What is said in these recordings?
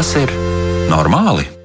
Vai tas ir normāli?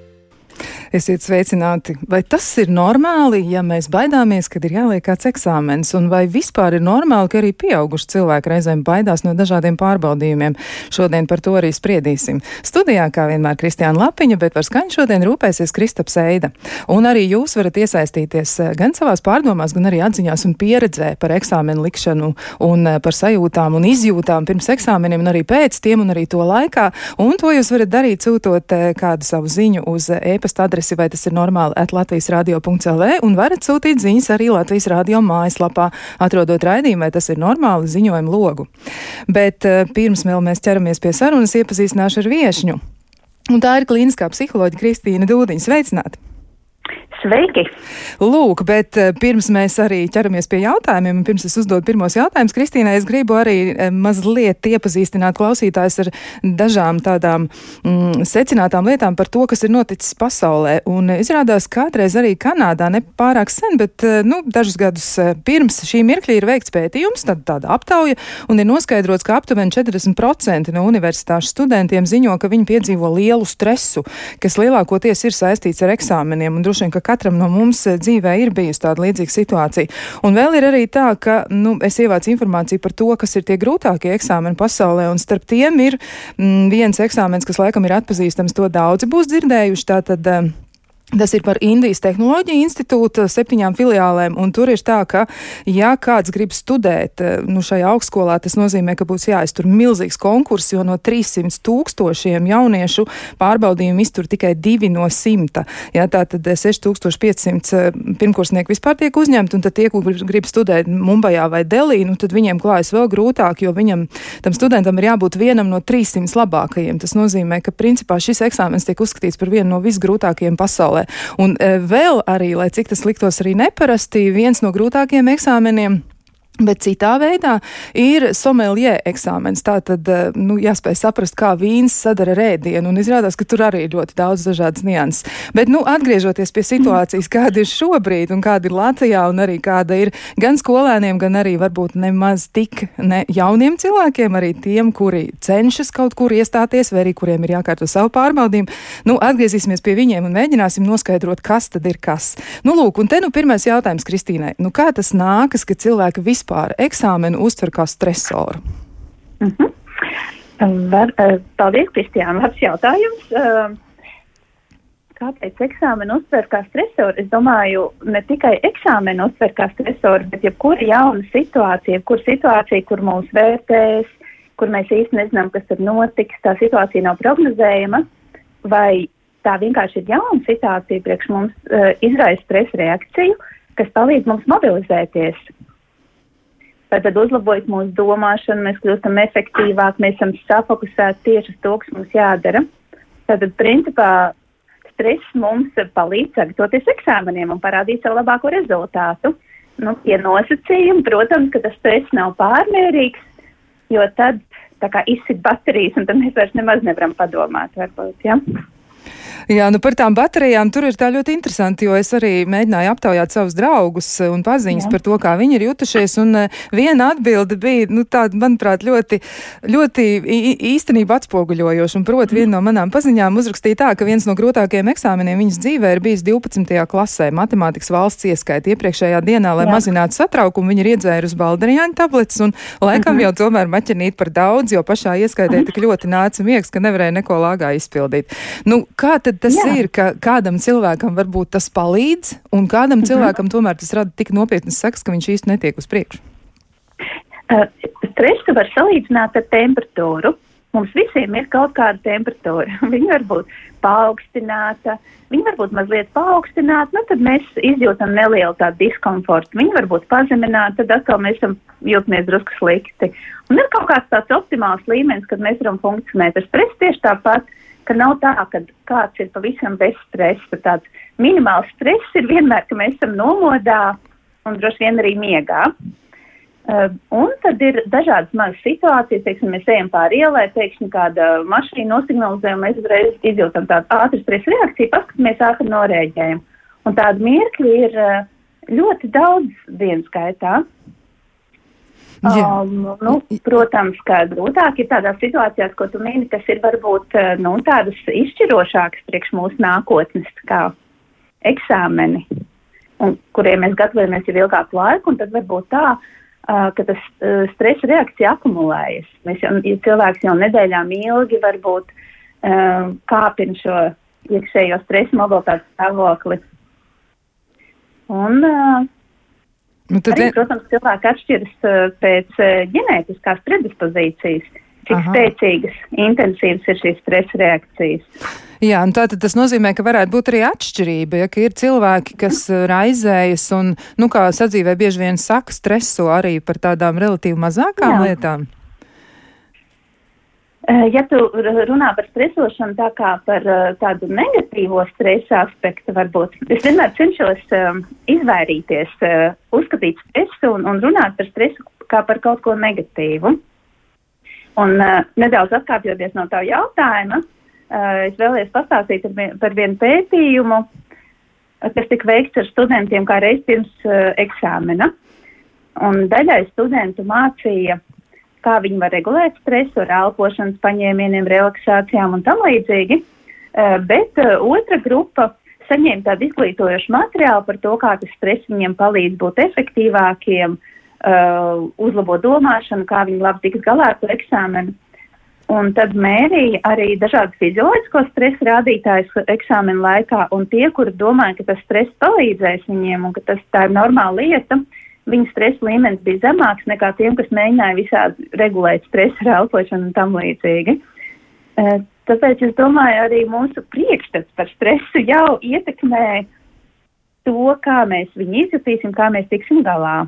Esiet sveicināti. Vai tas ir normāli, ja mēs baidāmies, kad ir jāliek kāds eksāmens, un vai vispār ir normāli, ka arī pieauguši cilvēki reizēm baidās no dažādiem pārbaudījumiem? Šodien par to arī spriedīsim. Studijā, kā vienmēr, Kristiāna Lapiņa, bet par skaņu šodien rūpēsies Kristaps Eida. Un arī jūs varat iesaistīties eh, gan savās pārdomās, gan arī atziņās un pieredzē par eksāmenu likšanu un eh, par sajūtām un izjūtām pirms eksāmeniem un arī pēc tiem un arī to laikā. Un to jūs varat darīt sūtot eh, kādu savu ziņu uz e-pasta adresi adresi, vai tas ir normāli, at Latvijas radio.lv, un varat sūtīt ziņas arī Latvijas radio mājaslapā, atrodot raidījumu, vai tas ir normāli ziņojumu logu. Bet uh, pirms vēl mēs ķeramies pie sarunas, iepazīstināšu ar viešņu. Un tā ir klīniskā psiholoģija Kristīna Dūdiņa. Sveicināti! Sveiki! Lūk, bet eh, pirms mēs arī ķeramies pie jautājumiem, un pirms es uzdodu pirmos jautājumus, Kristīnai, es gribu arī eh, mazliet iepazīstināt klausītājs ar dažām tādām mm, secinātām lietām par to, kas ir noticis pasaulē. Un izrādās, kādreiz arī Kanādā, ne pārāk sen, bet eh, nu, dažus gadus pirms šī mirkļa ir veikts pētījums, tad tāda aptauja, un ir noskaidrots, ka aptuveni 40% no universitāšu studentiem ziņo, ka viņi piedzīvo lielu stresu, kas lielākoties ir saistīts ar eksāmeniem. Un droši vien, ka katram no mums eh, dzīvē ir bijusi tāda līdzīga situācija. Un vēl ir arī tā, ka nu, es ievācu informāciju par to, kas ir tie grūtākie eksāmeni pasaulē, un starp tiem ir mm, viens eksāmens, kas laikam ir atpazīstams, to daudzi būs dzirdējuši. Tātad, uh, Tas ir par Indijas Tehnoloģiju institūta septiņām filiālēm, un tur ir tā, ka, ja kāds grib studēt eh, nu, šajā augstskolā, tas nozīmē, ka būs jāiztur milzīgs konkurss, jo no 300 tūkstošiem jauniešu pārbaudījumu iztur tikai 2 no 100. Ja, tā tad 6500 eh, pirmkursnieki vispār tiek uzņemti, un tad tie, kur grib studēt Mumbajā vai Delī, nu, tad viņiem klājas vēl grūtāk, jo viņam, tam studentam ir jābūt vienam no 300 labākajiem. Tas nozīmē, ka principā šis eksāmens tiek uzskatīts par vienu no visgrūtākajiem pasaulē pasaulē. Un e, vēl arī, lai cik tas liktos arī neparasti, viens no grūtākajiem eksāmeniem Bet citā veidā ir somelie eksāmens. Tā tad eh, nu, jāspēj saprast, kā vīns sadara rēdienu, un izrādās, ka tur arī ir ļoti daudz dažādas nianses. Bet, nu, atgriežoties pie situācijas, kāda ir šobrīd un kāda ir Latvijā, un arī kāda ir gan skolēniem, gan arī varbūt nemaz tik ne jauniem cilvēkiem, arī tiem, kuri cenšas kaut kur iestāties, vai arī kuriem ir jākārto savu pārbaudījumu, nu, atgriezīsimies pie viņiem un mēģināsim noskaidrot, kas tad ir kas. Nu, lūk, un te nu pirmais jautājums Kristīnai. Nu, kā tas nākas, ka cilvēki vispār vispār eksāmenu uztver kā stresoru? Mm -hmm. Var, eh, paldies, Kristiāna. Labs jautājums. Eh, kāpēc eksāmenu uztver kā stresoru? Es domāju, ne tikai eksāmenu uztver kā stresoru, bet jebkura jauna situācija, jebkura situācija, kur mūs vērtēs, kur mēs īsti nezinām, kas tad notiks, tā situācija nav prognozējama, vai tā vienkārši ir jauna situācija priekš mums, uh, izraisa stresa reakciju, kas palīdz mums mobilizēties Tad uzlabojot mūsu domāšanu, mēs kļūstam efektīvāki, mēs esam safokusēti tieši uz to, kas mums jādara. Tātad, principā, stress mums palīdz sagatavoties eksāmeniem un parādīt savu labāko rezultātu. Nu, ja nosacījumi, protams, ka tas stress nav pārmērīgs, jo tad izsit baterijas, un tad mēs vairs nemaz nevaram padomāt, varbūt, ja? Jā, nu par tām baterijām tur ir tā ļoti interesanti, jo es arī mēģināju aptaujāt savus draugus un paziņas Jā. par to, kā viņi ir jutušies, un uh, viena atbilde bija, nu tāda, manuprāt, ļoti, ļoti īstenība atspoguļojoša, un proti viena no manām paziņām uzrakstīja tā, ka viens no grūtākajiem eksāmeniem viņas dzīvē ir bijis 12. klasē matemātikas valsts ieskaita iepriekšējā dienā, lai Jā. mazinātu satraukumu, viņi ir iedzērusi balderijāņu tabletes, un laikam -hmm. jau tomēr maķinīt par daudz, jo pašā ieskaitē tik ļoti nāca miegs, ka nevarēja neko lāgā izpildīt. Nu, kā tas Jā. ir, ka kādam cilvēkam varbūt tas palīdz, un kādam mhm. cilvēkam tomēr tas rada tik nopietnas sekas, ka viņš īsti netiek uz priekšu? Uh, stresu var salīdzināt ar temperatūru. Mums visiem ir kaut kāda temperatūra. Viņa var būt paaugstināta, viņa var būt mazliet paaugstināta, nu tad mēs izjūtam nelielu tādu diskomfortu. Viņa var būt pazemināta, tad atkal mēs jūtamies drusku slikti. Un ir kaut kāds tāds optimāls līmenis, kad mēs varam funkcionēt ar stresu tieši tāpat. Uh, ka nav tā, ka kāds ir pavisam bez stresa. Tāds minimāls stress ir vienmēr, ka mēs esam nomodā un droši vien arī miegā. Uh, un tad ir dažādas mazas situācijas, teiksim, mēs ejam pāri ielai, pēkšņi kāda mašīna nosignalizē, un mēs uzreiz izjūtam tādu ātru stresa reakciju, paskatāmies ātri norēģējam. Un tādu mirkli ir uh, ļoti daudz dienas gaitā. Um, nu, protams, ka grūtāk ir tādās situācijās, ko tu mini, kas ir varbūt nu, tādas izšķirošākas priekš mūsu nākotnes, kā eksāmeni, un, kuriem mēs gatavojamies jau ilgāku laiku, un tad varbūt tā, uh, ka tas uh, stresa reakcija akumulējas. Mēs jau, ja cilvēks jau nedēļām ilgi varbūt uh, kāpina šo iekšējo stresa mobilitātes stāvokli. Un, uh, Nu, tad... Arī, protams, cilvēki atšķiras uh, pēc uh, ģenētiskās predispozīcijas, cik Aha. spēcīgas, intensīvas ir šīs stresa reakcijas. Jā, un tātad tas nozīmē, ka varētu būt arī atšķirība, ja ir cilvēki, kas raizējas un, nu, kā sadzīvē bieži vien saka, streso arī par tādām relatīvi mazākām Jā. lietām. Eh, ja tu runā par stresošanu tā kā par uh, tādu negatīvo stresa aspektu, varbūt es vienmēr cenšos uh, izvairīties, uh, uzskatīt stresu un, un runāt par stresu kā par kaut ko negatīvu. Un uh, nedaudz atkāpjoties no tā jautājuma, uh, es vēlējos pastāstīt vien, par vienu pētījumu, kas tika veikts ar studentiem kā reiz pirms uh, eksāmena. Un daļai studentu mācīja kā viņi var regulēt stresu ar elpošanas paņēmieniem, relaksācijām un tam līdzīgi. Uh, bet uh, otra grupa saņēma tādu izglītojošu materiālu par to, kā tas stress viņiem palīdz būt efektīvākiem, uh, uzlabot domāšanu, kā viņi labi tiks galā ar to eksāmenu. Un tad mērīja arī dažādas fizioloģisko stresa rādītājus eksāmena laikā, un tie, kuri domāja, ka tas stress palīdzēs viņiem un ka tas tā ir normāla lieta, viņu stresa līmenis bija zemāks nekā tiem, kas mēģināja visādi regulēt stresu ar elpošanu un tam līdzīgi. Eh, tāpēc es domāju, arī mūsu priekšstats par stresu jau ietekmē to, kā mēs viņu izjutīsim, kā mēs tiksim galā.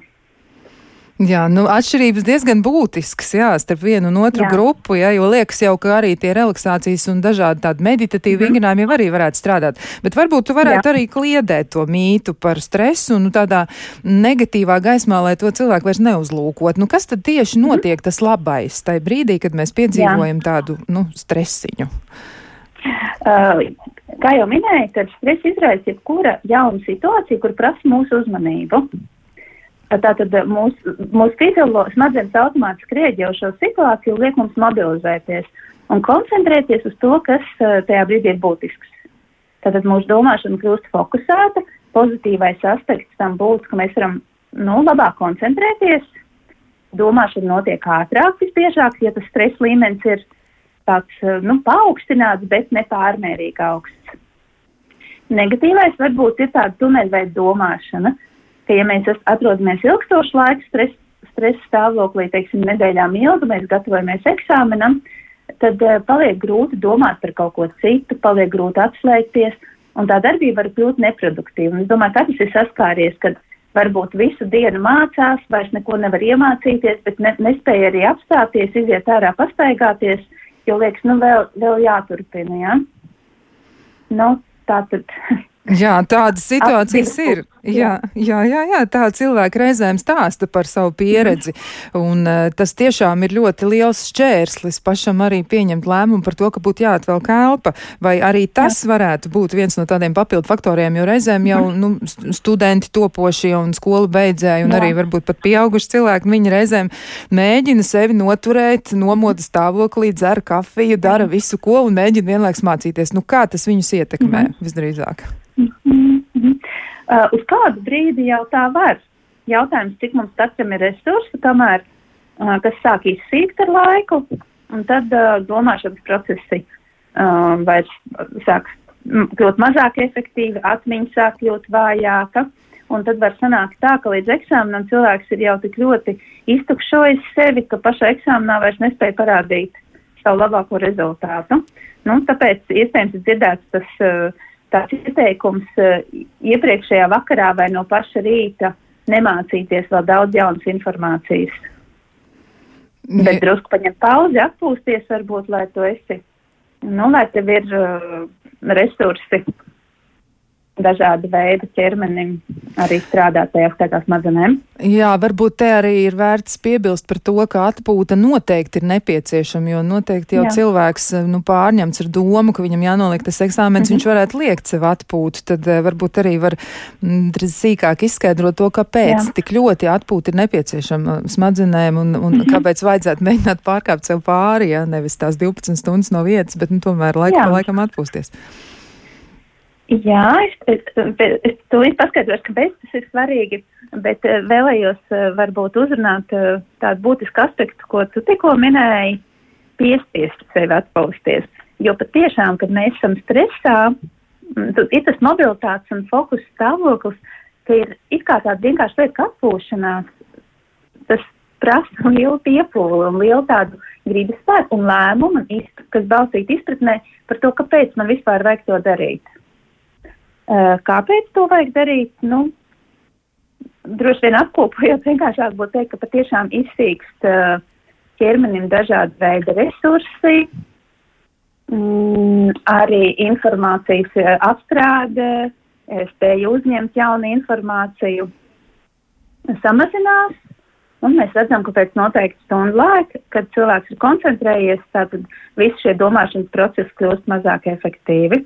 Jā, nu, atšķirības diezgan būtiskas, jā, starp vienu un otru jā. grupu, jā, jo liekas jau, ka arī tie relaksācijas un dažādi tādi meditatīvi mm. vingrinājumi jau arī varētu strādāt. Bet varbūt tu varētu jā. arī kliedēt to mītu par stresu un nu, tādā negatīvā gaismā, lai to cilvēku vairs neuzlūkot. Nu, kas tad tieši mhm. notiek tas labais tajā brīdī, kad mēs piedzīvojam jā. tādu, nu, stresiņu? Uh, kā jau minēju, tad stress izraisa jebkura jauna situācija, kur prasa mūsu uzmanību. Tātad mūsu mūs fizioloģijas smadzenes automātiski rēģē uz šo situāciju liek mums mobilizēties un koncentrēties uz to, kas eh, tajā brīdī ir būtisks. Tātad mūsu domāšana kļūst fokusēta, pozitīvais aspekts tam būtu, ka mēs varam nu, labāk koncentrēties, domāšana notiek ātrāk, visbiežāk, ja tas stresa līmenis ir tāds eh, nu, paaugstināts, bet ne pārmērīgi augsts. Negatīvais varbūt ir tāda tuneļveida domāšana ka, ja mēs atrodamies ilgstošu laiku stresa stres stāvoklī, teiksim, nedēļām ilgi, mēs gatavojamies eksāmenam, tad uh, paliek grūti domāt par kaut ko citu, paliek grūti atslēgties, un tā darbība var kļūt neproduktīva. Un es domāju, ka tas ir saskāries, kad varbūt visu dienu mācās, vairs neko nevar iemācīties, bet ne, nespēja arī apstāties, iziet ārā, pastaigāties, jo liekas, nu vēl, vēl jāturpina, jā. Ja? Nu, tā tad. Jā, tādas situācijas ir. Jā, jā, jā, jā, tā cilvēki reizēm stāsta par savu pieredzi, un uh, tas tiešām ir ļoti liels šķērslis pašam arī pieņemt lēmumu par to, ka būtu jāatvelk elpa, vai arī tas jā. varētu būt viens no tādiem papildu faktoriem, jo reizēm jau nu, studenti topošie un skolu beidzēji, un jā. arī varbūt pat pieauguši cilvēki, viņi reizēm mēģina sevi noturēt, nomoda stāvoklī, dzer kafiju, dara visu ko un mēģina vienlaiks mācīties. Nu, kā tas viņus ietekmē mhm. visdrīzāk? Mm -hmm. Uh, uz kādu brīdi jau tā var. Jautājums, cik mums katram ir resursi, kamēr, uh, kas sāk izsīkt ar laiku, un tad uh, domāšanas procesi uh, vairs sāk kļūt mazāk efektīvi, atmiņa sāk kļūt vājāka. Un tad var sanākt tā, ka līdz eksāmenam cilvēks ir jau tik ļoti iztukšojis sevi, ka pašā eksāmenā vairs nespēja parādīt savu labāko rezultātu. Nu, tāpēc iespējams ir dzirdēts tas uh, tāds ieteikums uh, iepriekšējā vakarā vai no paša rīta nemācīties vēl daudz jaunas informācijas. Ja. Bet drusku paņemt pauzi, atpūsties varbūt, lai tu esi, nu, lai tev ir uh, resursi dažāda veida ķermenim arī strādāt tajā skaitā smadzenēm. Jā, varbūt te arī ir vērts piebilst par to, ka atpūta noteikti ir nepieciešama, jo noteikti jau Jā. cilvēks nu, pārņemts ar domu, ka viņam jānoliek tas eksāmens, mm -hmm. viņš varētu liekt sev atpūtu. Tad uh, varbūt arī var m, sīkāk izskaidrot to, kāpēc Jā. tik ļoti atpūta ir nepieciešama smadzenēm un, un mm -hmm. kāpēc vajadzētu mēģināt pārkāpt sev pāri, ja nevis tās 12 stundas no vietas, bet nu, tomēr laiku pa laikam atpūsties. Jā, es, es, es tūlīt paskaidrošu, kāpēc tas ir svarīgi, bet eh, vēlējos eh, varbūt uzrunāt eh, tādu būtisku aspektu, ko tu tikko minēji, piespiest sevi atpūsties. Jo patiešām, kad mēs esam stresā, ir tas mobilitātes un fokus stāvoklis, ka ir it kā tāda vienkārša lieta kā atpūšanās. Tas prasa lielu piepūli un lielu tādu gribas spēku un lēmumu, kas balstīta izpratnē par to, kāpēc man vispār vajag to darīt. Eh, kāpēc to vajag darīt? Nu, droši vien apkopojot, vienkāršāk būtu teikt, ka patiešām izsīkst uh, ķermenim dažādi veidi resursi, mm, arī informācijas uh, apstrāde, spēja uzņemt jaunu informāciju samazinās. Un mēs redzam, ka pēc noteikta stundu laika, kad cilvēks ir koncentrējies, tad visi šie domāšanas procesi kļūst mazāk efektīvi.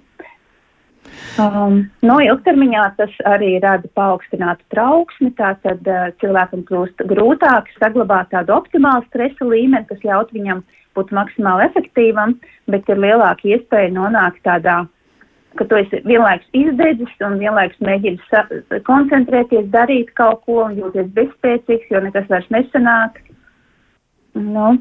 Um, no ilgtermiņā tas arī rada paaugstinātu trauksmi, tātad uh, cilvēkam kļūst grūtāk saglabāt tādu optimālu stresa līmeni, kas ļaut viņam būt maksimāli efektīvam, bet ir lielāka iespēja nonākt tādā, ka tu esi vienlaikus izdedzis un vienlaikus mēģini koncentrēties, darīt kaut ko un jūties bezspēcīgs, jo nekas vairs nesanāk. Nu,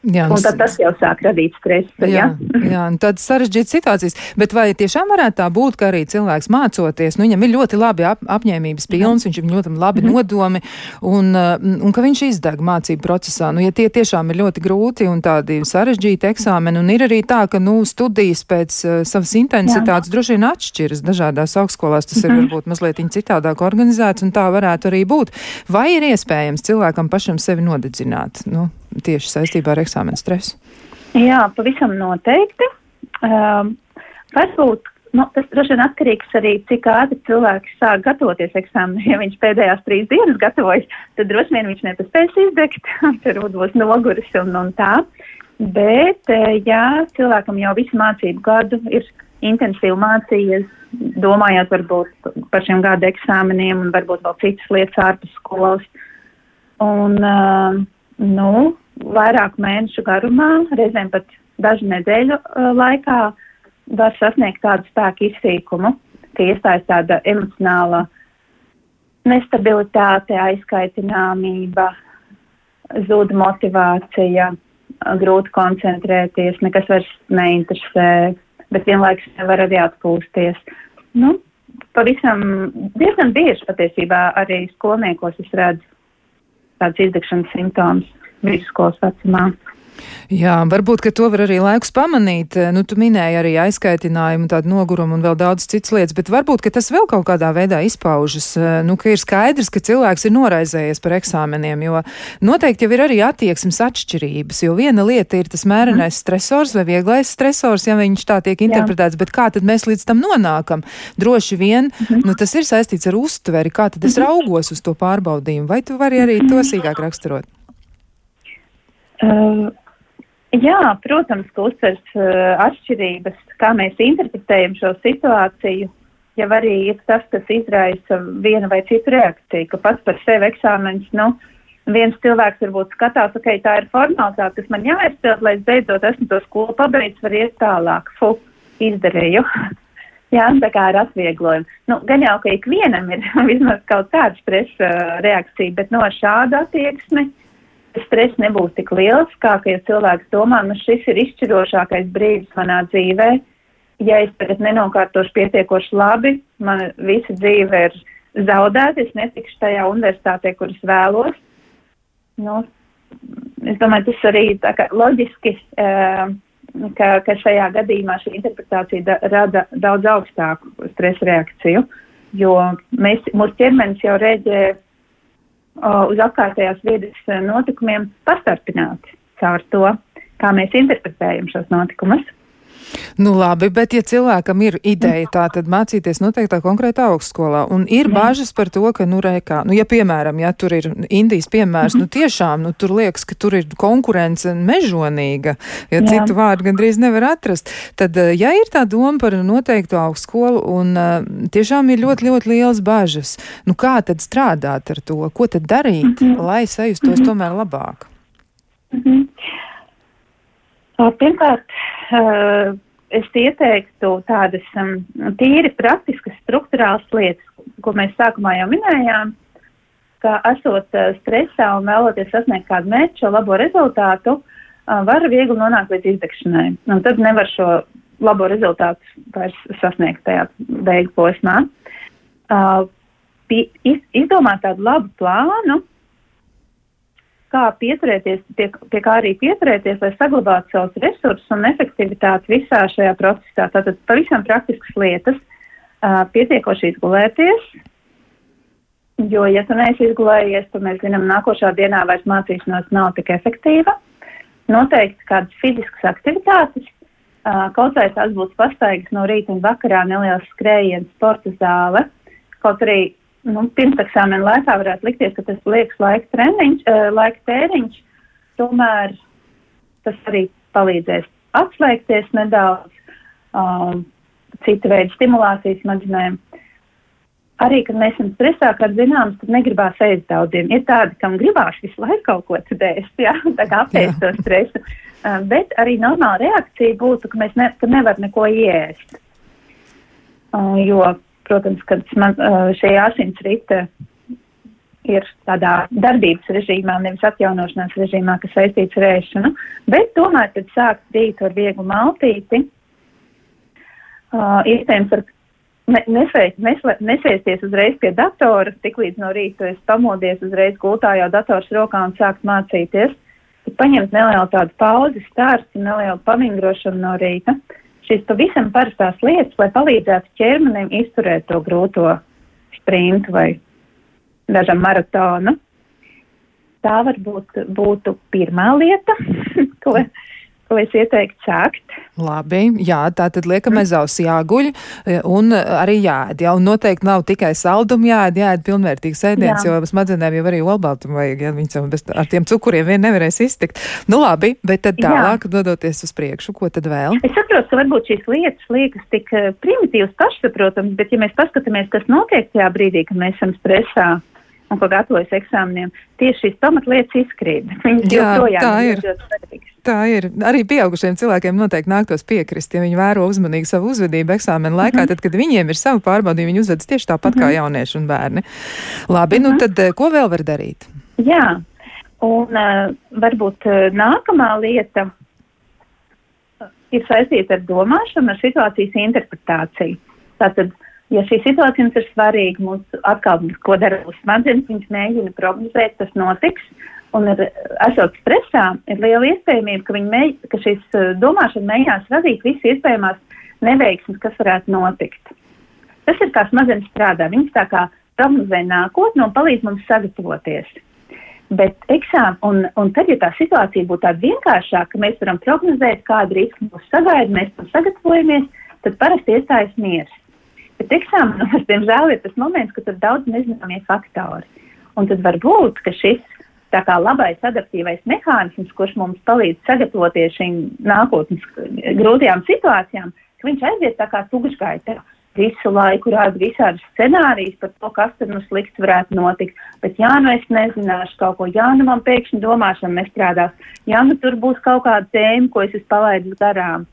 Jā, un tad tas jau sāk radīt stresu. Jā, ja? jā un tad sarežģītas situācijas. Bet vai tiešām varētu tā būt, ka arī cilvēks mācoties, nu viņam ir ļoti labi ap, apņēmības pilns, viņš ir ļoti labi mm. nodomi, un, uh, un ka viņš izdeg mācību procesā. Nu, ja tie tiešām ir ļoti grūti un tādi sarežģīti eksāmeni, un ir arī tā, ka, nu, studijas pēc uh, savas intensitātes jā. droši vien atšķiras dažādās augstskolās, tas ir mhm. varbūt mazliet citādāk organizēts, un tā varētu arī būt. Vai ir iespējams cilvēkam pašam sevi nodedzināt? Nu, tieši saistībā ar eksāmenu stresu? Jā, pavisam noteikti. Um, varbūt nu, tas droši vien atkarīgs arī, cik ātri cilvēks sāk gatavoties eksāmenam. Ja viņš pēdējās trīs dienas gatavojas, tad droši vien viņš nepaspēs izdegt, tur būs noguris un, un tā. Bet, eh, ja cilvēkam jau visu mācību gadu ir intensīvi mācījies, domājot varbūt par šiem gada eksāmeniem un varbūt vēl citas lietas ārpus skolas, un, uh, nu, vairāku mēnešu garumā, reizēm pat dažu nedēļu uh, laikā var sasniegt tādu spēku izsīkumu, ka iestājas tāda emocionāla nestabilitāte, aizkaitināmība, zūd motivācija, grūti koncentrēties, nekas vairs neinteresē, bet vienlaikus nevar arī atpūsties. Nu, pavisam diezgan bieži patiesībā arī skolniekos es redzu tādas izdegšanas simptomus vidusskolas vecumā. Jā, varbūt, ka to var arī laikus pamanīt. Nu, tu minēji arī aizskaitinājumu, tādu nogurumu un vēl daudz citas lietas, bet varbūt, ka tas vēl kaut kādā veidā izpaužas. Nu, ka ir skaidrs, ka cilvēks ir noraizējies par eksāmeniem, jo noteikti jau ir arī attieksmes atšķirības, jo viena lieta ir tas mērenais mm. stresors vai vieglais stresors, ja viņš tā tiek interpretēts, Jā. bet kā tad mēs līdz tam nonākam? Droši vien, mm -hmm. nu, tas ir saistīts ar uztveri, kā tad es -hmm. raugos uz to pārbaudījumu, vai tu vari arī to sīkāk raksturot? Uh, jā, protams, ka uztvers uh, atšķirības, kā mēs interpretējam šo situāciju, jau arī ir tas, kas izraisa vienu vai citu reakciju, ka pats par sevi eksāmens, nu, viens cilvēks varbūt skatās, ok, tā ir formalitāte, kas man jāizpild, lai es beidzot esmu to skolu pabeidzis, var iet tālāk. Fu, izdarīju. Jā, tā kā ar atvieglojumu. Nu, gan jau, ka ikvienam ir vismaz kaut kāda stresa reakcija, bet no šāda attieksme stress nebūs tik liels, kā ja cilvēks domā, nu šis ir izšķirošākais brīdis manā dzīvē. Ja es tagad nenokārtošu pietiekoši labi, man visa dzīve ir zaudēta, es netikšu tajā universitātē, kuras vēlos. Nu, es domāju, tas arī tā kā loģiski, uh, ka, ka šajā gadījumā šī interpretācija da, rada daudz augstāku stresa reakciju, jo mēs, mūsu ķermenis jau rēģē uz apkārtējās vidas notikumiem pastarpināti caur to, kā mēs interpretējam šos notikumus. Nu, labi, bet ja cilvēkam ir ideja tā, tad mācīties noteiktā konkrētā augstskolā un ir Jā. bažas par to, ka, nu, reikā, nu, ja piemēram, ja tur ir Indijas piemērs, mm nu, tiešām, nu, tur liekas, ka tur ir konkurence mežonīga, ja Jā. citu vārdu gandrīz nevar atrast, tad, eh, ja ir tā doma par noteiktu augstskolu un uh, tiešām ir ļoti, ļoti liels bažas, nu, kā tad strādāt ar to, ko tad darīt, mm -hmm. lai sajustos mm -hmm. tomēr labāk? Mm -hmm. Pirmkārt, uh, es ieteiktu tādas um, tīri praktiskas, struktūrāls lietas, ko mēs sākumā jau minējām, ka esot uh, stresā un vēloties sasniegt kādu mērķu, šo labo rezultātu, uh, var viegli nonākt līdz izdegšanai. Un tad nevar šo labo rezultātu vairs sasniegt tajā beigu posmā. Uh, iz, izdomāt tādu labu plānu, kā pieturēties, pie, pie kā arī pieturēties, lai saglabātu savus resursus un efektivitāti visā šajā procesā. Tātad pavisam praktiskas lietas, pietiekoši izgulēties, jo, ja tu neesi izgulējies, tad mēs zinām, nākošā dienā vairs mācīšanās nav tik efektīva. Noteikti kādas fiziskas aktivitātes, kaut vai tās būs pastaigas no rīta un vakarā, neliels skrējiens, sporta zāle, kaut arī nu, pirmseksāmena laikā varētu likties, ka tas liekas laika, treniņš, uh, laika tēriņš, tomēr tas arī palīdzēs atslēgties nedaudz, um, cita veida stimulācijas smadzenēm. Arī, kad mēs esam stresā, kad zināms, tad negribās ēst daudziem. Ir tādi, kam gribās visu laiku kaut ko ēst, jā, tā kā apēst to stresu. Uh, bet arī normāla reakcija būtu, ka mēs ne, ka nevar neko iēst. Uh, jo protams, kad šie asins rita ir tādā darbības režīmā, nevis atjaunošanās režīmā, kas saistīts ar ēšanu, bet tomēr tad sākt rītu ar vieglu maltīti. Uh, iespējams, ar nesēsties uzreiz pie datora, tik līdz no rīta es pamodies uzreiz gultā jau dators rokā un sākt mācīties. Tad paņemt nelielu tādu pauzi, stārstu, nelielu pamingrošanu no rīta. Uh, šīs pavisam parastās lietas, lai palīdzētu ķermenim izturēt to grūto sprintu vai dažam maratonu. Tā varbūt būtu pirmā lieta, ko, ko es ieteiktu sākt. Labi, jā, tā tad liekam aiz auss jāguļ e, un arī jāēd. Jā, un noteikti nav tikai saldumu jāēd, jāēd pilnvērtīgs ēdiens, jo smadzenēm jau arī olbaltumu vajag, ja viņas jau bez, ar tiem cukuriem vien nevarēs iztikt. Nu labi, bet tad tālāk jā. dodoties uz priekšu, ko tad vēl? Es saprotu, ka varbūt šīs lietas liekas tik e, primitīvas pašsaprotams, bet ja mēs paskatāmies, kas notiek tajā brīdī, kad mēs esam stresā, un ko gatavojas eksāmeniem, tieši šīs pamatlietas izkrīt. Viņas Jā, tā ir. Tā ir. Arī pieaugušiem cilvēkiem noteikti nāktos piekrist, ja viņi vēro uzmanīgi savu uzvedību eksāmenu laikā, mm -hmm. tad, kad viņiem ir savu pārbaudījumu, viņi uzvedas tieši tāpat mm -hmm. kā mhm. jaunieši un bērni. Labi, mm -hmm. nu mhm. tad eh, ko vēl var darīt? Jā, un uh, varbūt uh, nākamā lieta ir saistīta ar domāšanu, ar situācijas interpretāciju. Tātad, uh, Ja šī situācija mums ir svarīga, mums atkal, ko dara mūsu smadzenes, viņas mēģina prognozēt, tas notiks. Un, ir, esot stresā, ir liela iespējamība, ka, mēģ, ka šīs uh, domāšana mēģinās radīt visas iespējamās neveiksmes, kas varētu notikt. Tas ir kā smadzenes strādā. Viņas tā kā prognozē nākotni un palīdz mums sagatavoties. Bet eksāmen, un, un tad, ja tā situācija būtu tāda vienkāršāka, ka mēs varam prognozēt, kāda riska mūs sagaida, mēs tam sagatavojamies, tad parasti iestājas miers. Bet eksāmenos, diemžēl, ir tas moments, ka tur daudz nezināmie faktori. Un tad var būt, ka šis tā kā labais adaptīvais mehānisms, kurš mums palīdz sagatavoties šīm nākotnes grūtajām situācijām, ka viņš aiziet tā kā tugšgaitā. Visu laiku rāda visādas scenārijas par to, kas tur nu slikts varētu notikt. Bet, ja nu es nezināšu kaut ko, ja nu man pēkšņi domāšana nestrādās, ja nu tur būs kaut kāda tēma, ko es esmu palaidis garām.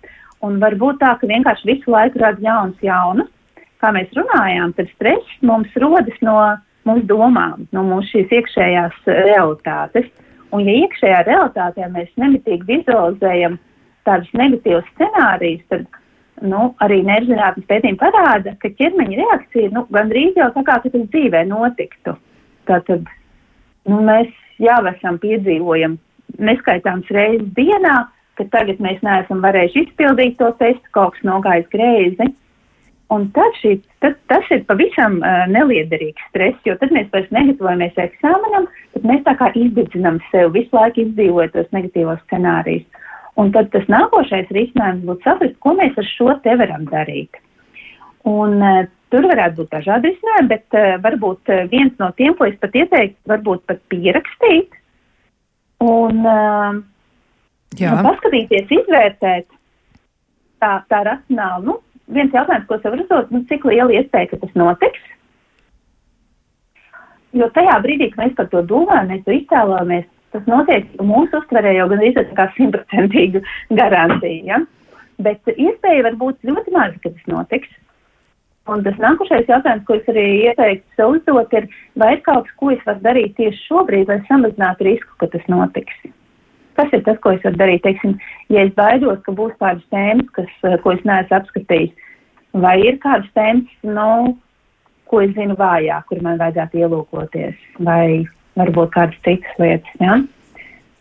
Un varbūt tā, ka vienkārši visu laiku rāda jaunas, jaunas kā mēs runājām, tad stress mums rodas no mūsu domām, no mūsu šīs iekšējās realitātes. Un, ja iekšējā realitātē mēs nemitīgi vizualizējam tādus negatīvus scenārijus, tad nu, arī nervzinātnes pētījumi parāda, ka ķermeņa reakcija nu, gandrīz jau tā kā tas dzīvē notiktu. Tātad nu, mēs jau esam piedzīvojam neskaitāms reizes dienā, ka tagad mēs neesam varējuši izpildīt to testu, kaut kas nogājis greizi. Un tad šī, tad, tas ir pavisam uh, neliederīgs stress, jo tad mēs vairs negatavojamies eksāmenam, tad mēs tā kā izdedzinām sev visu laiku izdzīvojot tos negatīvos scenārijus. Un tad tas nākošais risinājums būtu saprast, ko mēs ar šo te varam darīt. Un, uh, tur varētu būt dažādi risinājumi, bet uh, varbūt uh, viens no tiem, ko es pat ieteiktu, varbūt pat pierakstīt un uh, nu, paskatīties, izvērtēt tā, tā racionāli. Nu, viens jautājums, ko sev uzdot, nu, cik liela iespēja, ka tas notiks. Jo tajā brīdī, kad mēs par to domājam, mēs to iztēlojamies, tas notiek mūsu uztverē jau gan izsaka kā simtprocentīgu garantiju. Ja? Bet iespēja var būt ļoti maza, ka tas notiks. Un tas nākošais jautājums, ko es arī ieteiktu sev uzdot, ir, vai ir kaut kas, ko es varu darīt tieši šobrīd, lai samazinātu risku, ka tas notiks. Tas ir tas, ko es varu darīt. Teiksim, ja es baidos, ka būs tādas tēmas, kas, eh, ko es neesmu apskatījis, vai ir kādas tēmas, nu, ko es zinu vājāk, kur man vajadzētu ielūkoties, vai varbūt kādas citas lietas. Ja?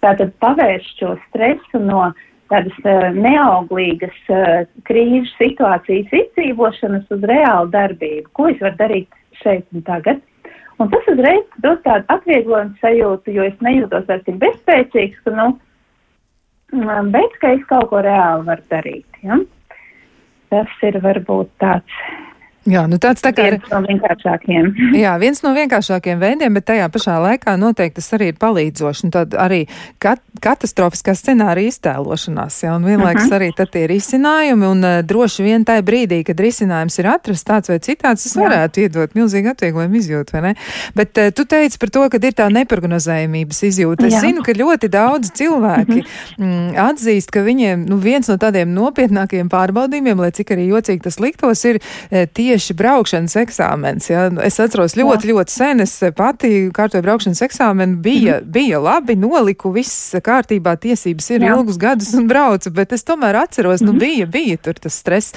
Tātad pavērst šo stresu no tādas uh, neauglīgas uh, krīžu situācijas izdzīvošanas uz reālu darbību. Ko es varu darīt šeit un tagad? Un tas uzreiz dod tādu atvieglojumu sajūtu, jo es nejūtos vairs tik bezspēcīgs, ka, nu, bet, ka es kaut ko reāli varu darīt. Ja? Tas ir varbūt tāds Jā, nu tāds tā kā viens no vienkāršākiem. Jā, viens no vienkāršākiem veidiem, bet tajā pašā laikā noteikti tas arī ir palīdzoši. Un tad arī kat katastrofiskā scenārija iztēlošanās, jā, un vienlaiks uh mhm. -huh. arī tad ir risinājumi, un uh, droši vien tajā brīdī, kad risinājums ir atrasts tāds vai citāds, tas varētu jā. iedot milzīgi atvieglojumu izjūtu, vai ne? Bet uh, tu teici par to, ka ir tā neprognozējumības izjūta. Es jā. zinu, ka ļoti daudz cilvēki uh mhm. -huh. mm, atzīst, ka viņiem, nu, viens no tādiem nopietnākiem pārbaudījumiem, lai cik arī jocīgi tas liktos, ir uh, tieši braukšanas eksāmens. Ja? Es atceros ļoti, jā. ļoti sen, es pati kārtoju braukšanas eksāmenu, bija, mm. bija labi, noliku, viss kārtībā, tiesības ir jā. ilgus gadus un braucu, bet es tomēr atceros, nu mhm. bija, bija tur tas stress.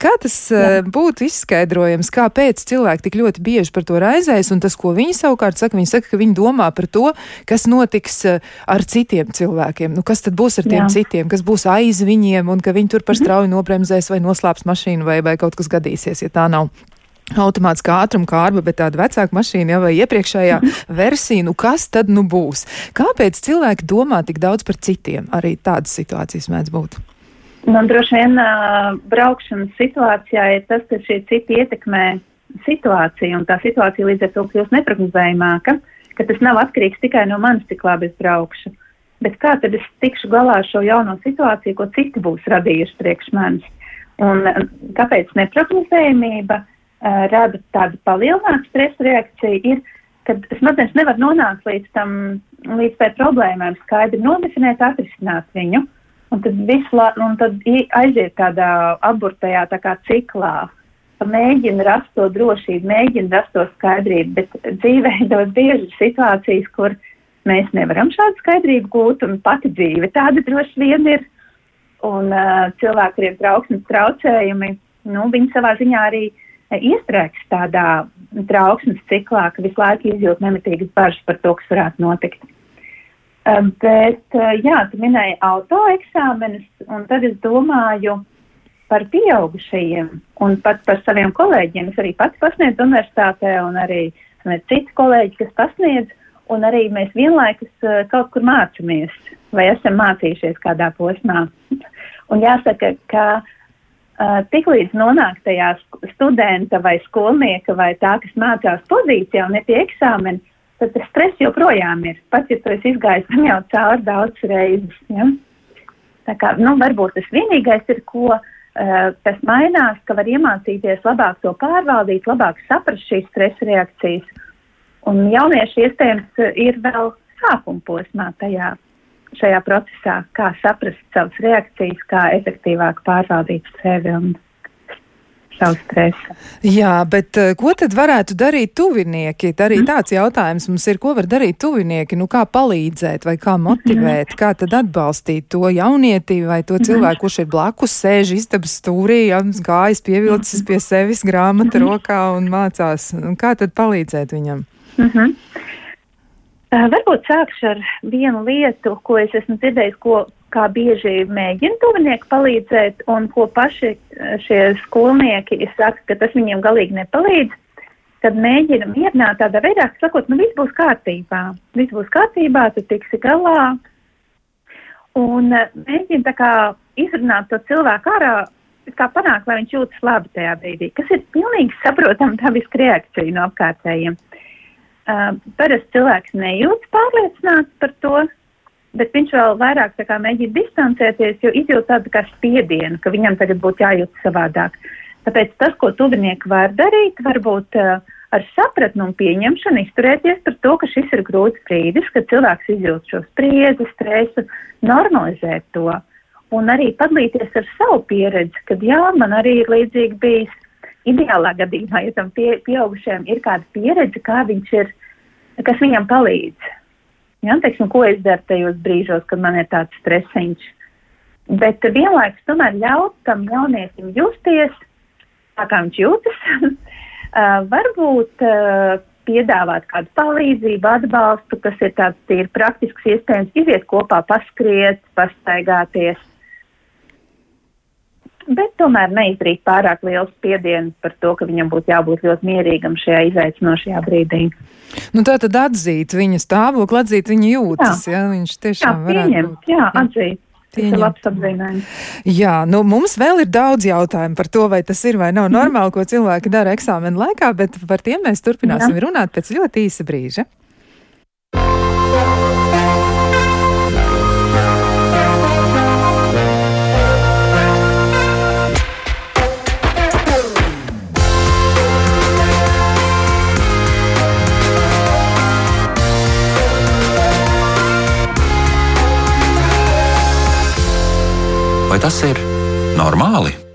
Kā tas jā. būtu izskaidrojams, kāpēc cilvēki tik ļoti bieži par to raizējas, un tas, ko viņi savukārt saka, viņi saka, ka viņi domā par to, kas notiks ar citiem cilvēkiem, nu kas tad būs ar tiem jā. citiem, kas būs aiz viņiem, un ka viņi tur par mhm. strauju nobremzēs vai noslēps mašīnu vai, vai kaut kas gadīsies, ja tā nav nav automātiskā ātruma kārba, bet tāda vecāka mašīna jau vai iepriekšējā versija, nu kas tad nu būs? Kāpēc cilvēki domā tik daudz par citiem? Arī tādas situācijas mēdz būt. Man nu, droši vien uh, braukšanas situācijā ir tas, ka šie citi ietekmē situāciju, un tā situācija līdz ar to kļūst neprognozējumāka, ka tas nav atkarīgs tikai no manis, cik labi es braukšu. Bet kā tad es tikšu galā ar šo jauno situāciju, ko citi būs radījuši priekš manis? Un kāpēc neprognozējumība? uh, rada tādu palielinātu stresa reakciju, ir, kad smadzenes nevar nonākt līdz tam, līdz tai problēmai, skaidri nodefinēt, atrisināt viņu. Un tad, tad aiziet tādā aburtajā tā kā ciklā, mēģina rast to drošību, mēģina rast to skaidrību, bet dzīvē ļoti bieži ir situācijas, kur mēs nevaram šādu skaidrību gūt, un pati dzīve tāda droši vien ir. Un uh, cilvēki, kuriem trauksmes traucējumi, nu, viņi savā ziņā arī uh, iestrēgts tādā trauksmes ciklā, ka visu laiku izjūt nemitīgas bažas par to, kas varētu notikt. Um, bet, uh, jā, tu minēji autoeksāmenus, un tad es domāju par pieaugušajiem un pat par saviem kolēģiem. Es arī pati pasniedzu universitātē, un arī citi kolēģi, kas pasniedz, un arī mēs vienlaikus uh, kaut kur mācāmies vai esam mācījušies kādā posmā. un jāsaka, ka uh, tiklīdz nonāk tajā studenta vai skolnieka vai tā, kas mācās pozīcijā un ne pie eksāmena, tad tas stress joprojām ir. Pat ja tu esi izgājis tam jau cauri daudz reizes. Ja? Tā kā, nu, varbūt tas vienīgais ir, ko uh, tas mainās, ka var iemācīties labāk to pārvaldīt, labāk saprast šīs stresa reakcijas. Un jaunieši iespējams ir vēl sākuma posmā tajā šajā procesā, kā saprast savas reakcijas, kā efektīvāk pārvaldīt sevi un savu stresu. Jā, bet uh, ko tad varētu darīt tuvinieki? Tā arī mm. tāds jautājums mums ir, ko var darīt tuvinieki, nu kā palīdzēt vai kā motivēt, mm. kā tad atbalstīt to jaunieti vai to cilvēku, kurš ir blakus, sēž istabas stūrī, gājas pievilcis pie sevis grāmata rokā un mācās. Un kā tad palīdzēt viņam? Mm -hmm. Uh, varbūt sākšu ar vienu lietu, ko es esmu dzirdējis, ko kā bieži mēģina tuvinieki palīdzēt, un ko paši šie skolnieki saka, ka tas viņiem galīgi nepalīdz. Tad mēģina mierināt tādā veidā, sakot, nu viss būs kārtībā, viss būs kārtībā, tu tiksi galā. Un uh, mēģina tā kā izrunāt to cilvēku ārā, kā panākt, lai viņš jūtas labi tajā brīdī, kas ir pilnīgi saprotama dabiska reakcija no apkārtējiem. Uh, parasti cilvēks nejūtas pārliecināts par to, bet viņš vēl vairāk kā, mēģina distancēties, jo izjūt tādu kā spiedienu, ka viņam tagad būtu jājūt savādāk. Tāpēc tas, ko tuvinieki var darīt, varbūt uh, ar sapratni un pieņemšanu izturēties par to, ka šis ir grūts brīdis, kad cilvēks izjūt šo spriedzi, stresu, normalizēt to un arī padalīties ar savu pieredzi, kad jā, man arī ir līdzīgi bijis. Ideālā gadījumā, ja tam pie, pieaugušajam ir kāda pieredze, kā viņš ir, kas viņam palīdz. Ja, teiksim, ko es daru tajos brīžos, kad man ir tāds stresiņš. Bet vienlaikus tomēr ļaut tam jaunietim justies, tā kā viņš jūtas. uh, varbūt uh, piedāvāt kādu palīdzību, atbalstu, kas ir tāds tīri praktisks, iespējams, iziet kopā, paskriet, pastaigāties. Bet tomēr neizdarīt pārāk lielu spiedienu par to, ka viņam būtu jābūt ļoti mierīgam šajā izaicinošajā brīdī. Nu, tā tad atzīt viņa stāvokli, atzīt viņa jūtas, jā, ja? viņš tiešām jā, pieņem, būt. Jā, atzīt. Jā, nu mums vēl ir daudz jautājumu par to, vai tas ir vai nav normāli, ko cilvēki dara eksāmena laikā, bet par tiem mēs turpināsim Jā. runāt pēc ļoti īsa brīža. Vai tas ir normāli?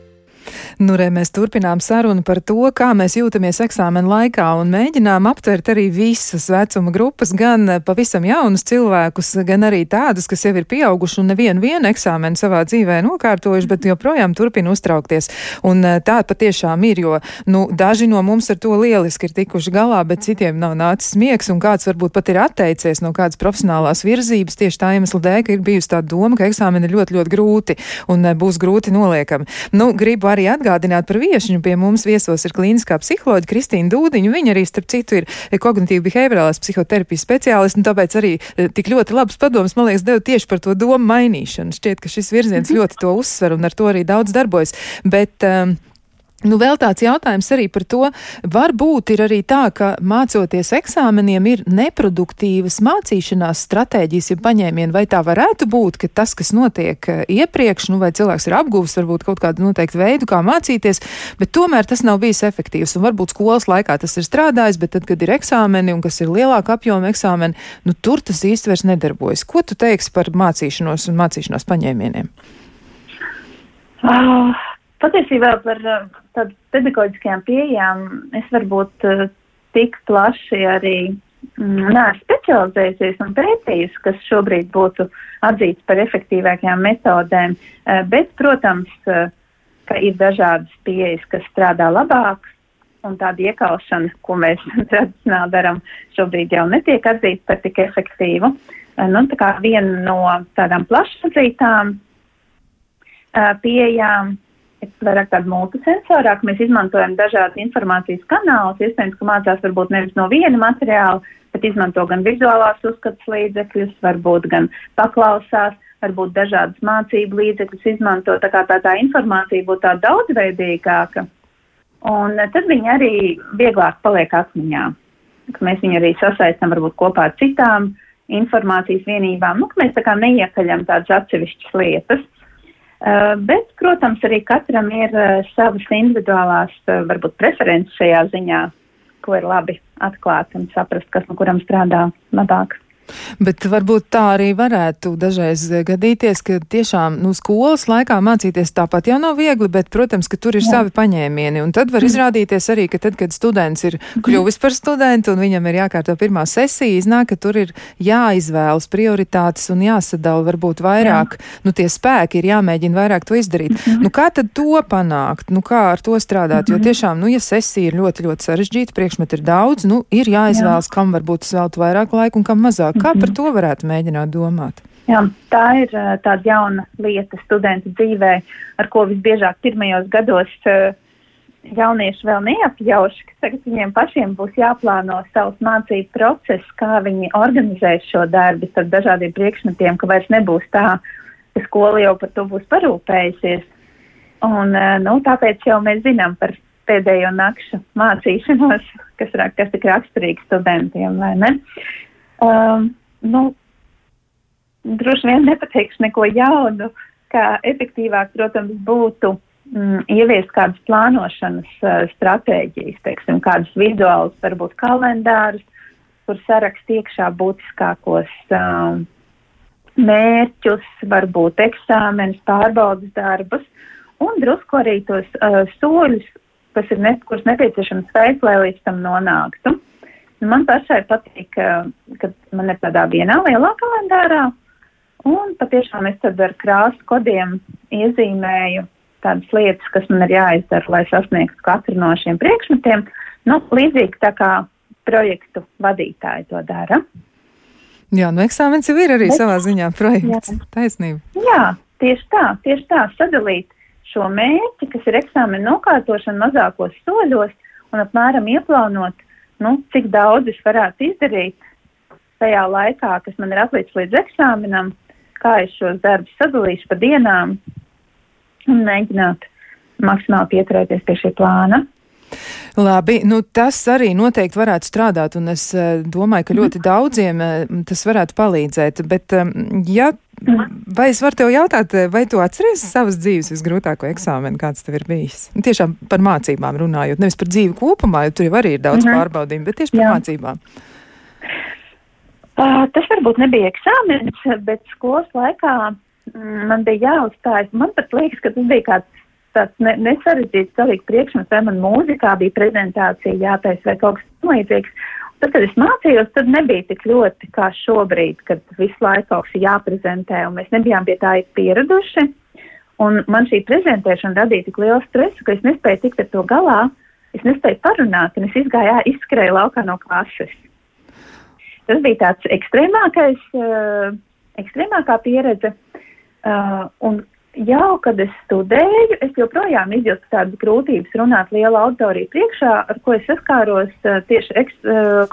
Nu, re, mēs turpinām sarunu par to, kā mēs jūtamies eksāmena laikā un mēģinām aptvert arī visas vecuma grupas, gan pavisam jaunus cilvēkus, gan arī tādus, kas jau ir pieauguši un nevienu vienu eksāmenu savā dzīvē nokārtojuši, bet joprojām turpina uztraukties. Un eh, tā patiešām ir, jo nu, daži no mums ar to lieliski ir tikuši galā, bet citiem nav nācis miegs, un kāds varbūt pat ir atteicies no kādas profesionālās virzības tieši tā iemesla dēļ, ka ir bijusi tā doma, ka eksāmeni ir ļoti, ļoti grūti un eh, būs grūti noliekami. Nu, gribu arī atgādināt, atgādināt par viešņu. Pie mums viesos ir klīniskā psiholoģija Kristīna Dūdiņa. Viņa arī, starp citu, ir kognitīva behaviorālās psihoterapijas speciālists, un tāpēc arī e, tik ļoti labs padoms, man liekas, deva tieši par to domu mainīšanu. Šķiet, ka šis virziens mhm. ļoti to uzsver un ar to arī daudz darbojas. Bet, um, Nu, vēl tāds jautājums arī par to, varbūt ir arī tā, ka mācoties eksāmeniem ir neproduktīvas mācīšanās stratēģijas, ja paņēmieni, vai tā varētu būt, ka tas, kas notiek eh, iepriekš, nu, vai cilvēks ir apguvis varbūt kaut kādu noteiktu veidu, kā mācīties, bet tomēr tas nav bijis efektīvs, un varbūt skolas laikā tas ir strādājis, bet tad, kad ir eksāmeni, un kas ir lielāka apjoma eksāmeni, nu, tur tas īsti vairs nedarbojas. Ko tu teiksi par mācīšanos un mācīšanās paņēmieniem? Oh. Patiesībā par uh, tādu pedagoģiskajām pieejām es varbūt uh, tik plaši arī mm, neesmu specializējusies un pētījusi, kas šobrīd būtu atzīts par efektīvākajām metodēm, uh, bet, protams, ka ir dažādas pieejas, kas strādā labāk, un tāda iekaušana, ko mēs tradicionāli darām, šobrīd jau netiek atzīta par tik efektīvu. Nu, tā kā viena no tādām plašsazītām pieejām vairāk tādu multisensorāku. Mēs izmantojam dažādas informācijas kanālus. Iespējams, ka mācās varbūt nevis no viena materiāla, bet izmanto gan vizuālās uzskatas līdzekļus, varbūt gan paklausās, varbūt dažādas mācību līdzekļus izmanto. Tā kā tā, tā informācija būtu tā daudzveidīgāka. Un tad viņi arī vieglāk paliek atmiņā. Mēs viņu arī sasaistām varbūt kopā ar citām informācijas vienībām. Nu, mēs tā kā neiekaļam tādas atsevišķas lietas. Uh, bet, protams, arī katram ir uh, savas individuālās, uh, varbūt, preferences šajā ziņā, ko ir labi atklāt un saprast, kas no kuram strādā labāk. Bet varbūt tā arī varētu dažreiz gadīties, ka tiešām nu, skolas laikā mācīties tāpat jau nav viegli, bet, protams, ka tur ir Jā. savi paņēmieni. Un tad var mm. izrādīties arī, ka tad, kad students ir mhm. kļuvis par studentu un viņam ir jākārto pirmā sesija, iznāk, ka tur ir jāizvēlas prioritātes un jāsadala varbūt vairāk, Jā. nu tie spēki ir jāmēģina vairāk to izdarīt. Mm -hmm. Nu kā tad to panākt? Nu kā ar to strādāt? Jo mhm. tiešām, nu ja sesija ir ļoti, ļoti sarežģīta, priekšmet ir daudz, nu ir jāizvēlas, Jā. kam varbūt sveltu vairāk laika un kam mazāk. Kā par mhm. to varētu mēģināt domāt? Jā, tā ir uh, tāda jauna lieta studentu dzīvē, ar ko visbiežāk pirmajos gados uh, jaunieši vēl neapjauši, ka tagad viņiem pašiem būs jāplāno savs mācību process, kā viņi organizēs šo darbu starp dažādiem priekšmetiem, ka vairs nebūs tā, ka skola jau par to būs parūpējusies. Un, uh, nu, tāpēc jau mēs zinām par pēdējo nakšu mācīšanos, kas, kas tik raksturīgi studentiem, vai ne? Um, nu, droši vien nepateikšu neko jaunu, kā efektīvāk, protams, būtu mm, ieviest kādas plānošanas uh, stratēģijas, teiksim, kādas vizuālas, varbūt kalendārus, kur sarakst iekšā būtiskākos um, mērķus, varbūt eksāmenus, pārbaudas darbus, un drusku arī tos uh, soļus, kas ir ne, kurus nepieciešams veikt, lai līdz tam nonāktu. Man pašai patīk, ka, ka man ir tādā vienā lielā kalendārā, un patiešām es tad ar krāsu kodiem iezīmēju tādas lietas, kas man ir jāizdara, lai sasniegtu katru no šiem priekšmetiem. Nu, līdzīgi tā kā projektu vadītāji to dara. Jā, nu eksāmens jau ir arī Bet, savā ziņā projekts. Jā. Taisnība. Jā, tieši tā, tieši tā, sadalīt šo mērķi, kas ir eksāmena nokārtošana mazākos soļos un apmēram ieplānot, nu, cik daudz es varētu izdarīt tajā laikā, kas man ir atlicis līdz eksāmenam, kā es šos darbus sadalīšu pa dienām un mēģināt maksimāli pieturēties pie šī plāna. Labi, nu tas arī noteikti varētu strādāt, un es uh, domāju, ka ļoti daudziem uh, tas varētu palīdzēt. Bet, um, ja, vai es varu tev jautāt, vai tu atceries savas dzīves visgrūtāko eksāmenu, kāds tev ir bijis? Nu, tiešām par mācībām runājot, nevis par dzīvi kopumā, jo tur jau arī ir daudz -hmm. pārbaudījumu, bet tieši par Jā. mācībām. Uh, tas varbūt nebija eksāmenis, bet skolas laikā mm, man bija jāuzstājas. Man pat liekas, ka tas bija kāds tāds ne, nesarežģīts galīgi priekšmets, vai man mūzikā bija prezentācija jātais vai kaut kas līdzīgs. Tad, kad es mācījos, tad nebija tik ļoti kā šobrīd, kad visu laiku kaut kas jāprezentē, un mēs nebijām pie tā pieraduši. Un man šī prezentēšana radīja tik lielu stresu, ka es nespēju tikt ar to galā, es nespēju parunāt, un es izgāju, izskrēju laukā no klases. Tas bija tāds ekstrēmākais, ekstrēmākā pieredze. Uh, un jau, kad es studēju, es joprojām izjūtu tādas grūtības runāt liela auditorija priekšā, ar ko es saskāros tieši eks,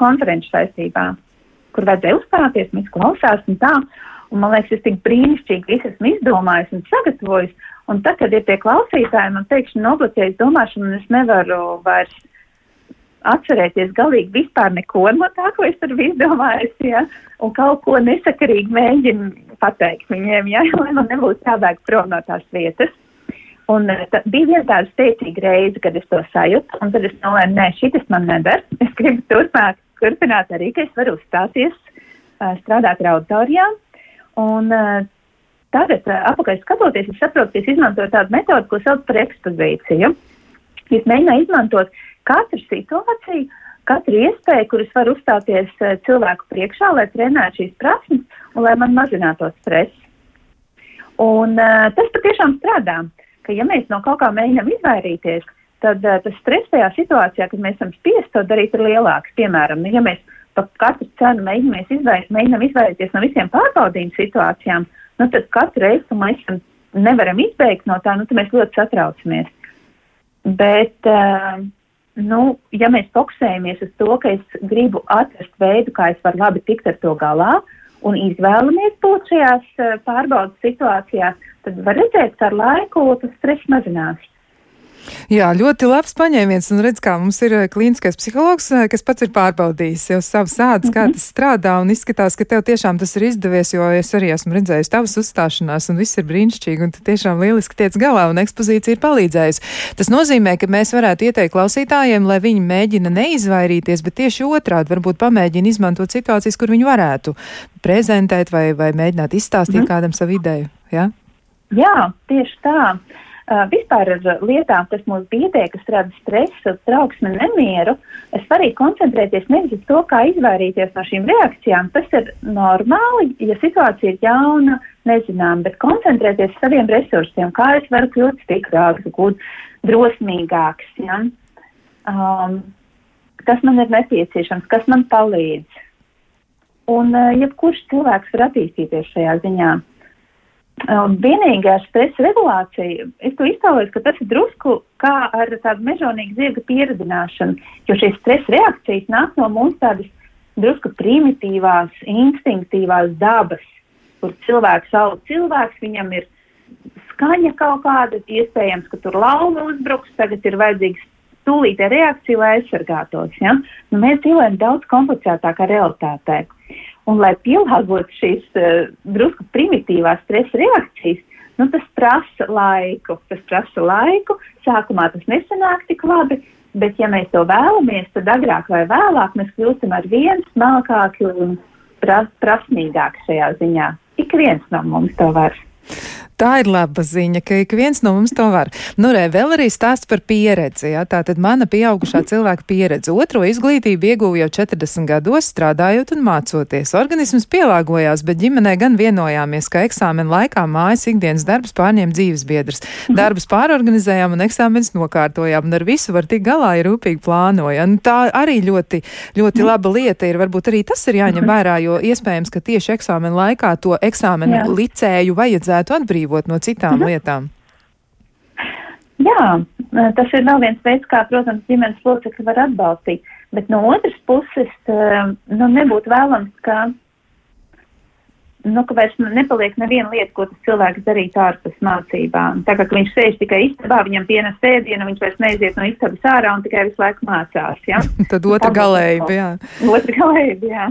konferenču saistībā, kur vajadzēja uzstāties, mēs klausās un tā. Un, man liekas, es tik brīnišķīgi visu esmu izdomājis un sagatavojis. Un tad, kad ir tie klausītāji, man pēkšņi nobloķējas domāšana, un es nevaru vairs atcerēties galīgi vispār neko no tā, ko es tur biju izdomājis, ja, un kaut ko nesakarīgi mēģinu pateikt viņiem, ja, lai man nebūtu jābēg prom no tās vietas. Un eh, tā, bija viena tāda steidzīga reize, kad es to sajūtu, un tad es nolēmu, nē, šitas man neder. Es gribu turpmāk turpināt arī, ka es varu uzstāties, uh, strādāt ar auditorijām. Un uh, tagad, uh, apakaļ skatoties, es saprotu, ka es izmantoju tādu metodu, ko sauc par ekspozīciju. Es mēģināju izmantot katru situāciju, katru iespēju, kuras var uzstāties uh, cilvēku priekšā, lai trenētu šīs prasmes un lai man mazinātos stress. Un uh, tas patiešām strādā, ka ja mēs no kaut kā mēģinām izvairīties, tad uh, tas stress tajā situācijā, kad mēs esam spiest to darīt, ir lielāks. Piemēram, ja mēs par katru cenu mēģinām, izvair, mēģinām izvairīties no visiem pārbaudījuma situācijām, nu, tad katru reizi, kad mēs nevaram izbeigt no tā, nu, tad mēs ļoti satraucamies. Bet, uh, nu, ja mēs fokusējamies uz to, ka es gribu atrast veidu, kā es varu labi tikt ar to galā, un izvēlamies būt šajās eh, pārbaudas situācijās, tad var redzēt, ka ar laiku tas stress mazinās. Jā, ļoti labs paņēmiens, un redz, kā mums ir eh, klīniskais psihologs, eh, kas pats ir pārbaudījis jau savus sādus, mm -hmm. kā mhm. tas strādā, un izskatās, ka tev tiešām tas ir izdevies, jo es arī esmu redzējis tavas uzstāšanās, un viss ir brīnišķīgi, un tu tiešām lieliski tiec galā, un ekspozīcija ir palīdzējusi. Tas nozīmē, ka mēs varētu ieteikt klausītājiem, lai viņi mēģina neizvairīties, bet tieši otrādi varbūt pamēģina izmantot situācijas, kur viņi varētu prezentēt vai, vai mēģināt izstāstīt mm -hmm. kādam savu ideju. Ja? Jā, tieši tā. Uh, vispār ar lietām, kas mūs biedē, kas rada stresu, trauksmi, nemieru, es varu koncentrēties nevis uz to, kā izvairīties no šīm reakcijām. Tas ir normāli, ja situācija ir jauna, nezinām, bet koncentrēties uz saviem resursiem, kā es varu kļūt stiprāks, būt drosmīgāks. Ja? Um, kas man ir nepieciešams, kas man palīdz. Un uh, jebkurš cilvēks var attīstīties šajā ziņā. Un vienīgā stresa regulācija, es to iztēlojos, ka tas ir drusku kā ar tādu mežonīgu zirga pieredzināšanu, jo šīs stresa reakcijas nāk no mūsu tādas drusku primitīvās, instinktīvās dabas. kur cilvēks aug cilvēks, viņam ir skaņa kaut kāda, iespējams, ka tur lauma uzbruks, tagad ir vajadzīgs tūlītē reakcija, lai aizsargātos. Ja? Nu, mēs dzīvojam daudz komplicētākā realitātē. Un, lai pielāgotu šīs uh, drusku primitīvās stresa reakcijas, nu, tas prasa laiku. Tas prasa laiku. Sākumā tas nesanāk tik labi, bet, ja mēs to vēlamies, tad agrāk vai vēlāk mēs kļūstam ar vien smalkāki un pras, prasmīgāki šajā ziņā. Ik viens no mums to var. Tā ir laba ziņa, ka ik viens no mums to var. Nu, re, vēl arī stāsts par pieredzi. Ja? Tā tad mana pieaugušā cilvēka pieredze. Otro izglītību ieguvu jau 40 gados, strādājot un mācoties. Organisms pielāgojās, bet ģimenē gan vienojāmies, ka eksāmena laikā mājas ikdienas darbs pārņem dzīves biedrs. Darbus pārorganizējām un eksāmenis nokārtojām, un ar visu var tikt galā, ja rūpīgi plānojam. Tā arī ļoti, ļoti laba lieta ir. Varbūt arī tas ir jāņem vērā, jo iespējams, ka tieši eksāmena laikā to eksāmenu Jā. licēju vajadzētu atbrīvot atbrīvot no citām mhm. lietām? Jā, tas ir vēl viens veids, kā, protams, ģimenes locekļi var atbalstīt. Bet no otras puses, eh, nu, nebūtu vēlams, ka nu, ka vairs nepaliek neviena lieta, ko tas cilvēks darītu ārpus mācībām. Tā kā viņš sēž tikai istabā, viņam pienes sēdienu, viņš vairs neiziet no istabas ārā un tikai visu laiku mācās. Ja? Tad otra galējība, jā. Otra galējība, jā.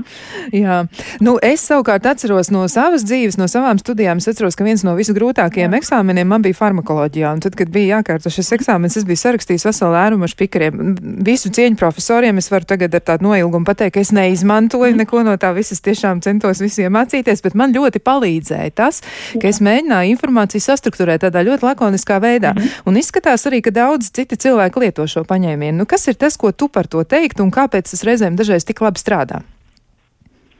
jā. Nu, es savukārt atceros no savas dzīves, no savām studijām, es atceros, ka viens no visgrūtākajiem eksāmeniem man bija farmakoloģijā. Un tad, kad bija jākārto šis eksāmenis, es biju sarakstījis veselu ērumu ar spikariem. Visu cieņu profesoriem es varu tagad ar tādu noilgumu pateikt, ka es neizmantoju neko no tā visas, tiešām centos visiem mācīties, bet man ļoti palīdzēja tas, ka Jā. es mēģināju informāciju sastruktūrēt tādā ļoti lakoniskā veidā. -hmm. Un izskatās arī, ka daudz citi cilvēki lieto šo paņēmienu. Nu, kas ir tas, ko tu par to teikt un kāpēc tas reizēm dažreiz tik labi strādā?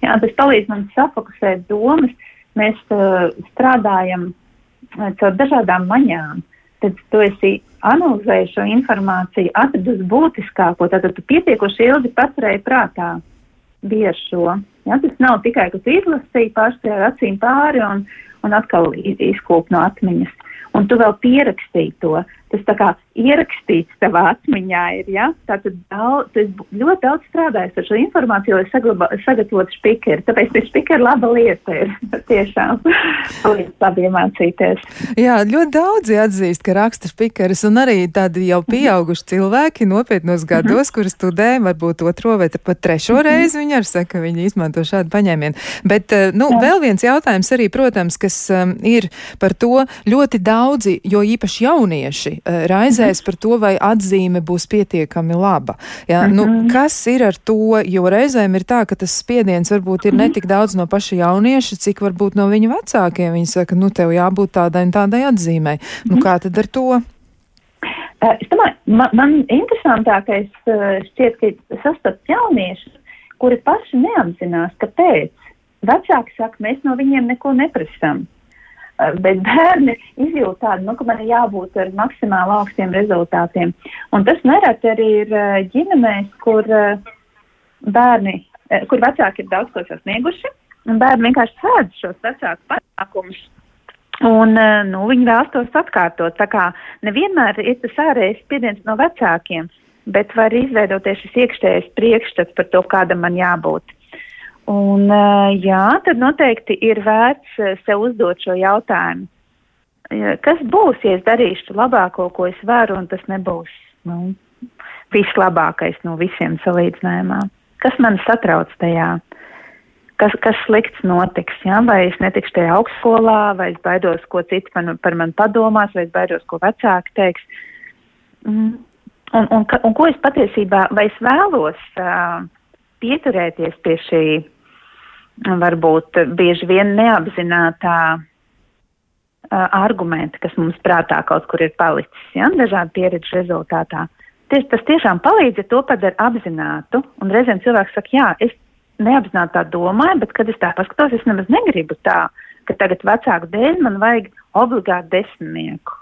Jā, tas palīdz man safokusēt domas. Mēs uh, strādājam uh, caur dažādām maņām. Tad tu esi analizējis šo informāciju, atradus būtiskāko, tad tu pietiekoši ilgi paturēji prātā bieži šo. Ja, tas nav tikai, ka tu izlasīji paši ar acīm pāri un, un atkal izkūp no atmiņas. Un tu vēl pierakstīji to. Tas tā kā ierakstīts tavā atmiņā ir, ja? Tātad daudz, tu ļoti daudz strādājis ar šo informāciju, lai saglabā, sagatavotu spikeri. Tāpēc šis spikeri laba lieta ir tiešām labi iemācīties. Jā, ļoti daudzi atzīst, ka raksta spikeris un arī tādi jau pieauguši cilvēki nopietnos gados, kuri studē, varbūt otro vai pat trešo mhm. reizi viņi arī saka, ka viņi izmanto šādu paņēmienu. Bet, eh, nu, Jā. vēl viens jautājums arī, protams, kas um, ir par to ļoti daudzi, jo īpaši jaunieši Eh, raizēs par to, vai atzīme būs pietiekami laba. Ja? Nu, mhm. kas ir ar to, jo reizēm ir tā, ka tas spiediens varbūt ir netik daudz no paša jaunieša, cik varbūt no viņa vecākiem. Viņi saka, nu tev jābūt tādai un tādai atzīmei. Nu kā tad ar to? Es domāju, man, man interesantākais šķiet, ka sastapt jauniešus, kuri paši neapzinās, kāpēc. Vecāki saka, mēs no viņiem neko neprasām. Eh, bet bērni izjūt tādu, nu, ka man ir jābūt ar maksimāli augstiem rezultātiem. Un tas nereti arī ir eh, ģimenēs, kur eh, bērni, kur vecāki ir daudz ko sasnieguši, un bērni vienkārši sēdz šos vecāku panākumus. Un, nu, viņi vēlas tos atkārtot. Tā kā nevienmēr ir tas ārējais spiediens no vecākiem, bet var izveidoties šis iekšējais priekšstats par to, kādam man jābūt. Un, jā, tad noteikti ir vērts sev uzdot šo jautājumu. Kas būs, ja es darīšu labāko, ko es varu, un tas nebūs nu, vislabākais no visiem salīdzinājumā? Kas man satrauc tajā? Kas, kas slikts notiks? Ja? Vai es netikšu tajā augstskolā, vai es baidos, ko citi man, par mani padomās, vai es baidos, ko vecāki teiks? Mm. Un, un, un, un ko es patiesībā, vai es vēlos uh, pieturēties pie šī varbūt bieži vien neapzinātā uh, argumenta, kas mums prātā kaut kur ir palicis, ja, dažādu pieredžu rezultātā. Ties, tas tiešām palīdz, ja to padara apzinātu, un reizēm cilvēks saka, jā, es neapzināti tā domāju, bet, kad es tā paskatos, es nemaz negribu tā, ka tagad vecāku dēļ man vajag obligāti desmitnieku.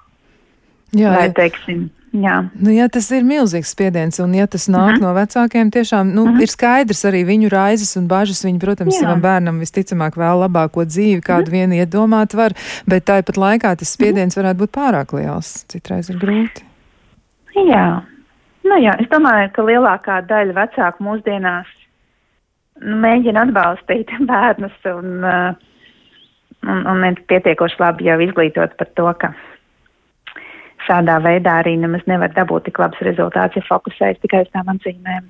Jā, vai, teiksim, Jā. Nu, ja tas ir milzīgs spiediens, un ja tas nāk mhm. no vecākiem, tiešām nu, mhm. ir skaidrs arī viņu raizes un bažas. Viņi, protams, Jā. savam bērnam visticamāk vēl labāko dzīvi, kādu mhm. vien iedomāt var, bet tāpat laikā tas spiediens uh -huh. varētu būt pārāk liels. Citreiz ir grūti. Jā. Nu, jā, es domāju, ka lielākā daļa vecāku mūsdienās nu, mēģina atbalstīt bērnus un uh, un, un ne pietiekoši labi jau izglītot par to, ka šādā veidā arī nemaz nevar dabūt tik labs rezultāts, ja fokusējas tikai uz tām atzīmēm.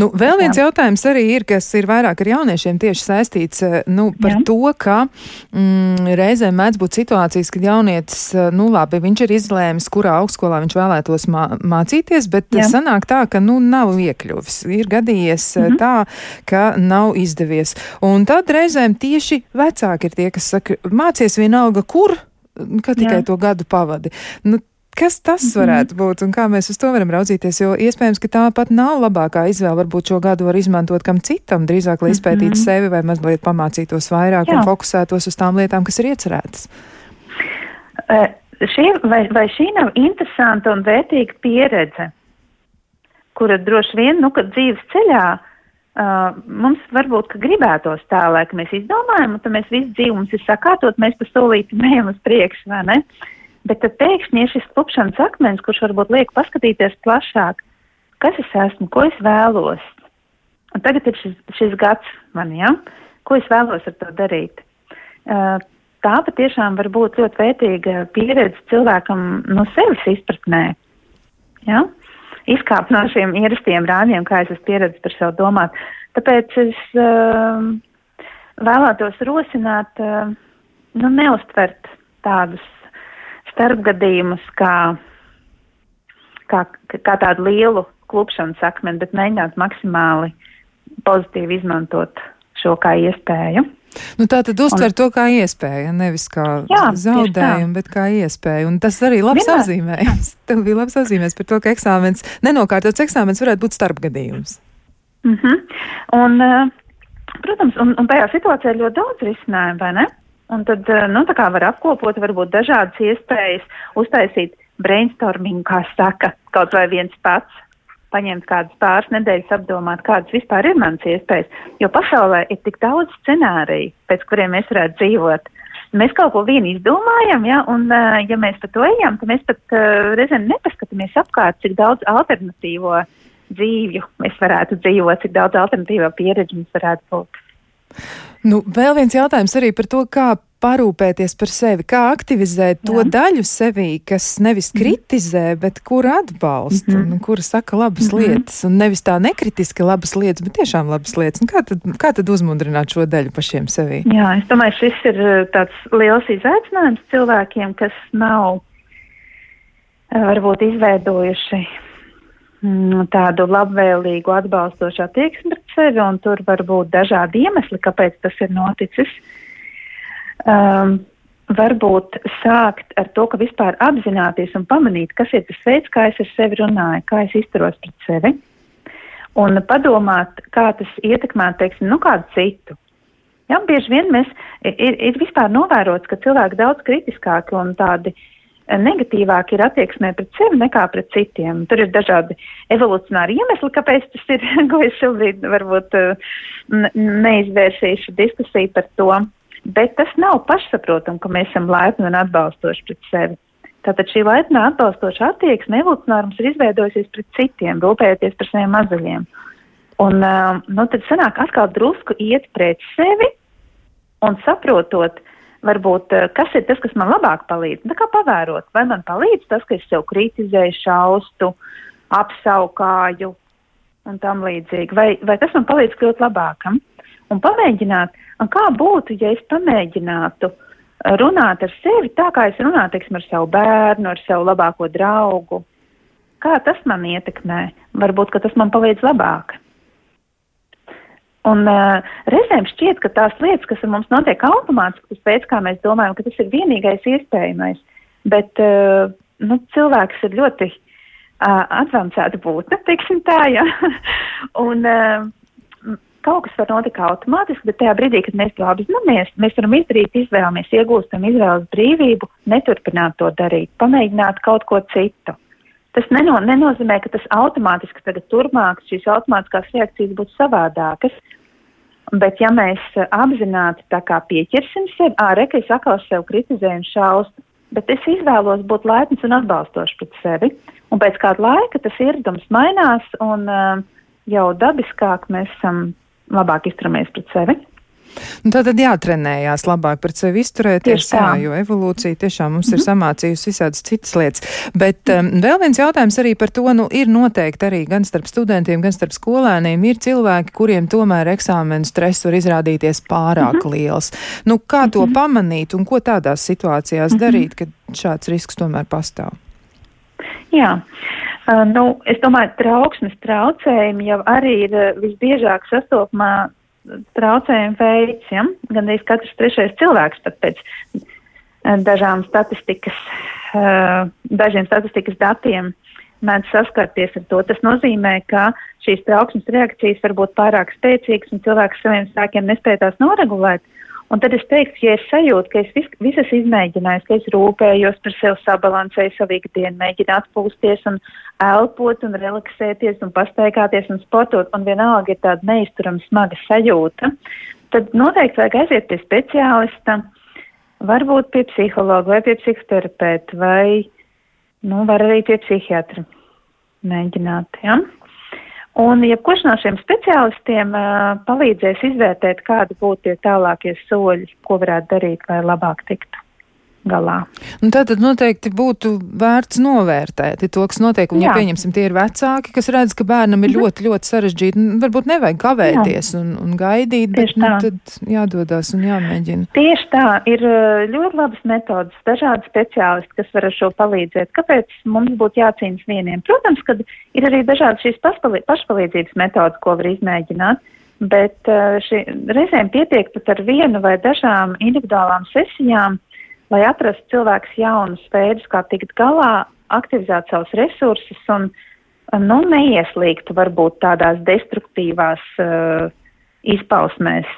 Nu, vēl viens Jā. jautājums arī ir, kas ir vairāk ar jauniešiem tieši saistīts eh, nu, par Jā. to, ka mm, reizēm mēdz būt situācijas, kad jaunietis, eh, nu labi, viņš ir izlēmis, kurā augstskolā viņš vēlētos mā mācīties, bet Jā. sanāk tā, ka nu nav iekļuvis. Ir gadījies mm -hmm. tā, ka nav izdevies. Un tad reizēm tieši vecāki ir tie, kas saka, mācies vienalga, kur, ka tikai Jā. to gadu pavadi. Nu, Kas tas mhm. varētu būt un kā mēs uz to varam raudzīties? Jo iespējams, ka tā pat nav labākā izvēle. Varbūt šo gadu var izmantot kam citam, drīzāk, lai izpētītu mm -hmm. sevi vai mazliet pamācītos vairāk Jā. un fokusētos uz tām lietām, kas ir iecerētas. Uh, šī, vai, vai šī nav interesanta un vērtīga pieredze, kura droši vien, nu, kad dzīves ceļā uh, mums varbūt, gribētos tā, lai mēs izdomājam, un tad mēs visu dzīvi mums ir sakārtot, mēs pa solīti mējam uz priekšu, vai ne? Uh, Bet tad pēkšņi ir šis klupšanas akmens, kurš varbūt liek paskatīties plašāk, kas es esmu, ko es vēlos. Un tagad ir šis, šis gads man, ja? ko es vēlos ar to darīt. Uh, tā patiešām var būt ļoti vērtīga pieredze cilvēkam no sevis izpratnē. Ja? Izkāpt no šiem ierastiem rāmjiem, kā es esmu pieredzējis par sevi domāt. Tāpēc es uh, vēlētos rosināt, uh, nu, neustvert tādus starpgadījumus kā, kā, kā tādu lielu klupšanas akmeni, bet mēģināt maksimāli pozitīvi izmantot šo kā iespēju. Nu, tā tad uztver un, to kā iespēju, nevis kā jā, zaudējumu, bet kā iespēju. Un tas arī labs Vienmēr. apzīmējums. Tev bija labs apzīmējums par to, ka eksāmens, nenokārtots eksāmens varētu būt starpgadījums. Mm -hmm. Un, uh, protams, un, un tajā situācijā ir ļoti daudz risinājumu, vai ne? Un tad, eh, nu, tā kā var apkopot varbūt dažādas iespējas, uztaisīt brainstorming, kā saka, kaut vai viens pats, paņemt kādas pāris nedēļas apdomāt, kādas vispār ir manas iespējas, jo pasaulē ir tik daudz scenāriju, pēc kuriem mēs varētu dzīvot. Mēs kaut ko vienu izdomājam, ja, un uh, ja mēs pa to ejam, tad mēs pat uh, reizēm nepaskatāmies apkārt, cik daudz alternatīvo dzīvju mēs varētu dzīvot, cik daudz alternatīvo pieredzi mums varētu būt. Nu, vēl viens jautājums arī par to, kā parūpēties par sevi, kā aktivizēt to Jā. daļu sevī, kas nevis mhm. kritizē, mm. bet kur atbalsta, mm -hmm. kur saka labas mm -hmm. lietas, un nevis tā nekritiski labas lietas, bet tiešām labas lietas. Un kā tad, kā tad uzmundrināt šo daļu pašiem sevī? Jā, es domāju, šis ir eh, tāds liels izaicinājums cilvēkiem, kas nav eh, varbūt izveidojuši tādu labvēlīgu, atbalstošu attieksmi pret sevi, un tur var būt dažādi iemesli, kāpēc tas ir noticis. Um, varbūt sākt ar to, ka vispār apzināties un pamanīt, kas ir tas veids, kā es ar sevi runāju, kā es izturos pret sevi, un padomāt, kā tas ietekmē, teiksim, nu kādu citu. Jā, bieži vien mēs ir, ir vispār novērots, ka cilvēki daudz kritiskāki un tādi uh, negatīvāk ir attieksmē pret sevi nekā pret citiem. Tur ir dažādi evolucionāri iemesli, kāpēc tas ir, ko es šobrīd varbūt uh, neizvērsīšu diskusiju par to. Bet tas nav pašsaprotam, ka mēs esam laipni un atbalstoši pret sevi. Tātad šī laipna atbalstoša attieksme evolucionāri mums ir izveidojusies pret citiem, rūpējoties par saviem mazuļiem. Un uh, nu, tad sanāk atkal drusku iet pret sevi un saprotot, varbūt eh, kas ir tas, kas man labāk palīdz. Tā kā pavērot, vai man palīdz tas, ka es sev kritizēju, šaustu, apsaukāju un tam līdzīgi, vai, vai tas man palīdz kļūt labākam. Un pamēģināt, un kā būtu, ja es pamēģinātu runāt ar sevi tā, kā es runāju, teiksim, ar savu bērnu, ar savu labāko draugu. Kā tas man ietekmē? Varbūt, ka tas man palīdz labāk. Un uh, reizēm šķiet, ka tās lietas, kas ar mums notiek automātiski, tas veids, kā mēs domājam, ka tas ir vienīgais iespējamais. Bet uh, nu, cilvēks ir ļoti uh, advancēta būtne, teiksim tā, ja. un uh, kaut kas var notikt automātiski, bet tajā brīdī, kad mēs to apzināmies, mēs varam izdarīt izvēli, mēs iegūstam izvēles brīvību, neturpināt to darīt, pamēģināt kaut ko citu. Tas neno, nenozīmē, ka tas automātiski tagad turpmāk šīs automātiskās reakcijas būtu savādākas. Bet ja mēs apzināti pieķersim sevi, ka es atkal sev kritizēju un šaustu, bet es izvēlos būt laipns un atbalstošs pret sevi. Un pēc kāda laika tas ieradums mainās un uh, jau dabiskāk mēs esam labāk izturamies pret sevi. Nu, tā tad jātrenējās labāk pret sevi izturēties, jā, jo evolūcija tiešām mums mm -hmm. ir mhm. samācījusi visādas citas lietas. Bet um, vēl viens jautājums arī par to, nu, ir noteikti arī gan starp studentiem, gan starp skolēniem ir cilvēki, kuriem tomēr eksāmenu stress var izrādīties pārāk mm -hmm. liels. Nu, kā mm -hmm. to mhm. pamanīt un ko tādās situācijās mm -hmm. darīt, kad šāds risks tomēr pastāv? Jā. Uh, nu, es domāju, trauksmes traucējumi jau arī ir uh, visbiežāk sastopamā traucējuma veids, ja? gan arī katrs trešais cilvēks pat pēc eh, dažām statistikas, eh, dažiem statistikas datiem mēdz saskarties ar to. Tas nozīmē, ka šīs trauksmes reakcijas var būt pārāk spēcīgas un cilvēks saviem spēkiem nespēj tās noregulēt. Un tad es teiktu, ja es sajūtu, ka es vis, visas izmēģināju, ka es rūpējos par sevi, sabalansēju savu ikdienu, mēģinu atpūsties un elpot un relaksēties un pastaigāties un sportot, un vienalga ir tāda neizturama smaga sajūta, tad noteikti vajag aiziet pie speciālista, varbūt pie psihologa vai pie psihoterapeita vai, nu, var arī pie psihiatra mēģināt, ja? Un jebkurš no šiem speciālistiem uh, palīdzēs izvērtēt, kādi būtu tie tālākie soļi, ko varētu darīt, lai labāk tiktu galā. Un tā tad noteikti būtu vērts novērtēt to, kas notiek. Un, Jā. ja pieņemsim, tie ir vecāki, kas redz, ka bērnam ir mhm. ļoti, ļoti sarežģīti, nu, varbūt nevajag kavēties Jā. un, un gaidīt, bet nu, tad jādodas un jāmēģina. Tieši tā, ir ļoti labas metodas, dažādi speciālisti, kas var ar šo palīdzēt. Kāpēc mums būtu jācīnas vieniem? Protams, ka ir arī dažādas šīs pašpalīdzības metodas, ko var izmēģināt. Bet šī, reizēm pietiek pat ar vienu vai dažām individuālām sesijām, lai atrastu cilvēks jaunus veidus, kā tikt galā, aktivizēt savus resursus un nu, neieslīgt varbūt tādās destruktīvās uh, izpausmēs.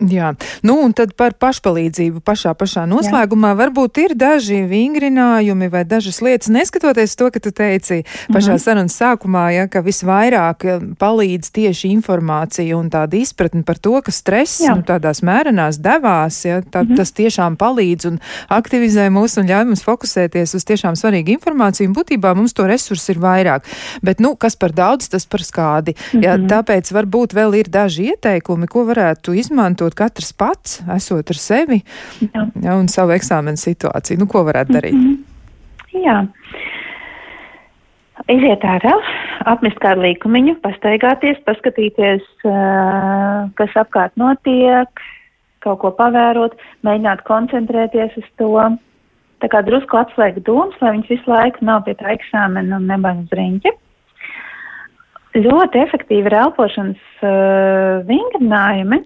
Jā, nu un tad par pašpalīdzību pašā pašā noslēgumā Jā. varbūt ir daži vingrinājumi vai dažas lietas, neskatoties to, ka tu teici pašā mm -hmm. sarunas sākumā, ja, ka visvairāk eh, palīdz tieši informācija un tāda izpratne par to, ka stress Jā. nu, tādās mērenās devās, ja, tā, mm -hmm. tas tiešām palīdz un aktivizē mūs un ļauj mums fokusēties uz tiešām svarīgu informāciju, un būtībā mums to resursu ir vairāk. Bet, nu, kas par daudz, tas par skādi. Mm -hmm. ja, tāpēc varbūt vēl ir daži ieteikumi, ko varētu izmantot saprot katrs pats, esot ar sevi Jā. Ja, un savu eksāmenu situāciju. Nu, ko varētu darīt? Mm -hmm. Jā. Iziet ārā, apmest kādu līkumiņu, pastaigāties, paskatīties, kas apkārt notiek, kaut ko pavērot, mēģināt koncentrēties uz to. Tā kā drusku atslēgt domas, lai viņas visu laiku nav pie tā eksāmena un nebaņas riņķi. Ļoti efektīvi ir elpošanas uh, vingrinājumi,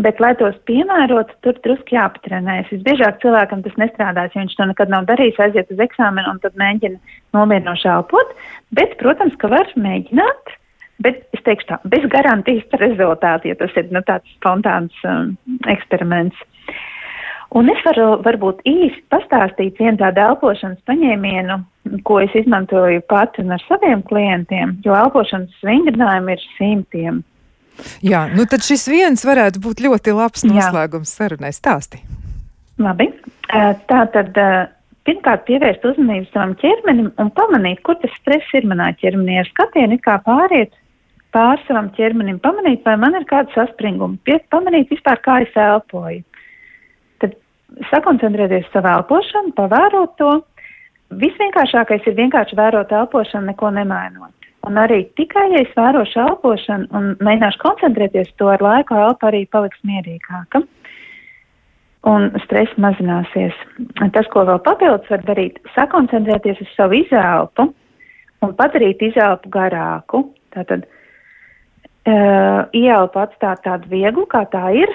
Bet, lai tos piemērotu, tur drusku jāpatrenējas. Visbiežāk cilvēkam tas nestrādās, jo viņš to nekad nav darījis, aiziet uz eksāmenu un tad mēģina nomierinoši elpot. Bet, protams, ka var mēģināt, bet es teikšu tā, bez garantijas par rezultātu, ja tas ir nu, tāds spontāns um, eksperiments. Un es varu varbūt īsti pastāstīt vienu tādu elpošanas paņēmienu, ko es izmantoju pati un ar saviem klientiem, jo elpošanas vingrinājumi ir simtiem. Jā, nu tad šis viens varētu būt ļoti labs noslēgums sarunai stāstī. Labi, tā tad pirmkārt pievērst uzmanību savam ķermenim un pamanīt, kur tas stress ir manā ķermenī. Ar skatienu kā pāriet pār savam ķermenim, pamanīt, vai man ir kāda saspringuma, pamanīt vispār, kā es elpoju. Tad sakoncentrēties savā elpošanu, pavērot to. Visvienkāršākais ir vienkārši vērot elpošanu, neko nemainot. Un arī tikai, ja es vērošu elpošanu un mēģināšu koncentrēties to ar laiku, elpa arī paliks mierīgāka. Un stress mazināsies. Tas, ko vēl papildus var darīt, sakoncentrēties uz savu izelpu un padarīt izelpu garāku. Tātad uh, ielpu atstāt tādu vieglu, kā tā ir,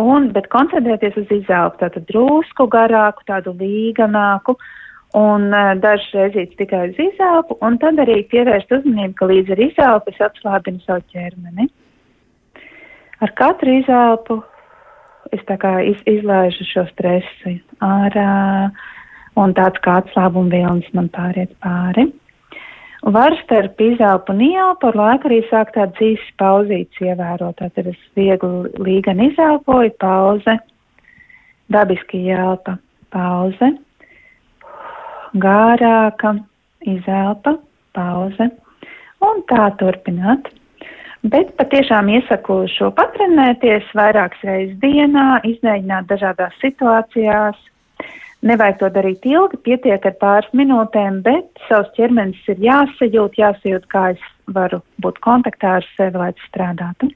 un, bet koncentrēties uz izelpu, tātad drusku garāku, tādu līganāku. Uh, un dažas reizes tikai uz izelpu, un tad arī pievērst uzmanību, ka līdz ar izelpu es atslābinu savu ķermeni. Ar katru izelpu es tā kā iz, izlaižu šo stresu ārā, un tāds kā atslābuma vilnis man pāriet pāri. Var starp izelpu un ielpu ar laiku arī sākt tādu dzīves pauzītes ievērot. Tātad es viegli līgan izelpoju, pauze, dabiski ielpa, pauze gārāka, izelpa, pauze un tā turpināt. Bet patiešām iesaku šo patrenēties vairākas reizes dienā, izmēģināt dažādās situācijās. Nevajag to darīt ilgi, pietiek ar pāris minūtēm, bet savs ķermenis ir jāsajūt, jāsajūt, kā es varu būt kontaktā ar sevi, lai strādātu.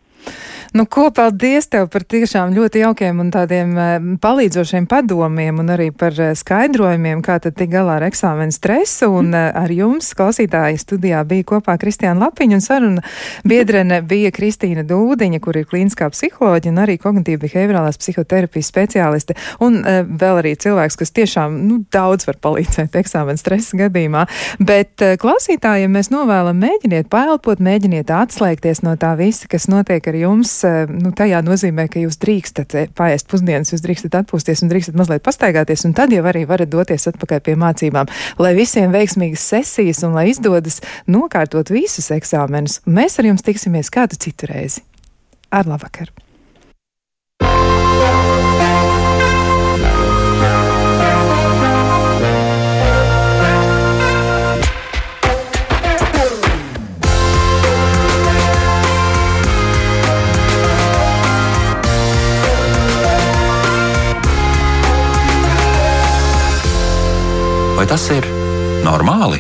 Nu, ko paldies tev par tiešām ļoti jaukiem un tādiem uh, palīdzošiem padomiem un arī par uh, skaidrojumiem, kā tad tik galā ar eksāmenu stresu. Un uh, ar jums, klausītāji, studijā bija kopā Kristiāna Lapiņa un saruna biedrene bija Kristīna Dūdiņa, kur ir klīniskā psiholoģija un arī kognitīva behaviorālās psihoterapijas speciāliste. Un vēl arī cilvēks, kas tiešām nu, daudz var palīdzēt eksāmenu stresa gadījumā. Bet klausītājiem mēs novēlam mēģiniet paelpot, mēģiniet atslēgties no tā visa, kas notiek ar jums, eh, nu, tajā nozīmē, ka jūs drīkstat eh, paēst pusdienas, jūs drīkstat atpūsties un drīkstat mazliet pastaigāties, un tad jau arī varat doties atpakaļ pie mācībām. Lai visiem veiksmīgas sesijas un lai izdodas nokārtot visus eksāmenus, mēs ar jums tiksimies kādu citu reizi. Ar labvakar! Vai tas ir normāli?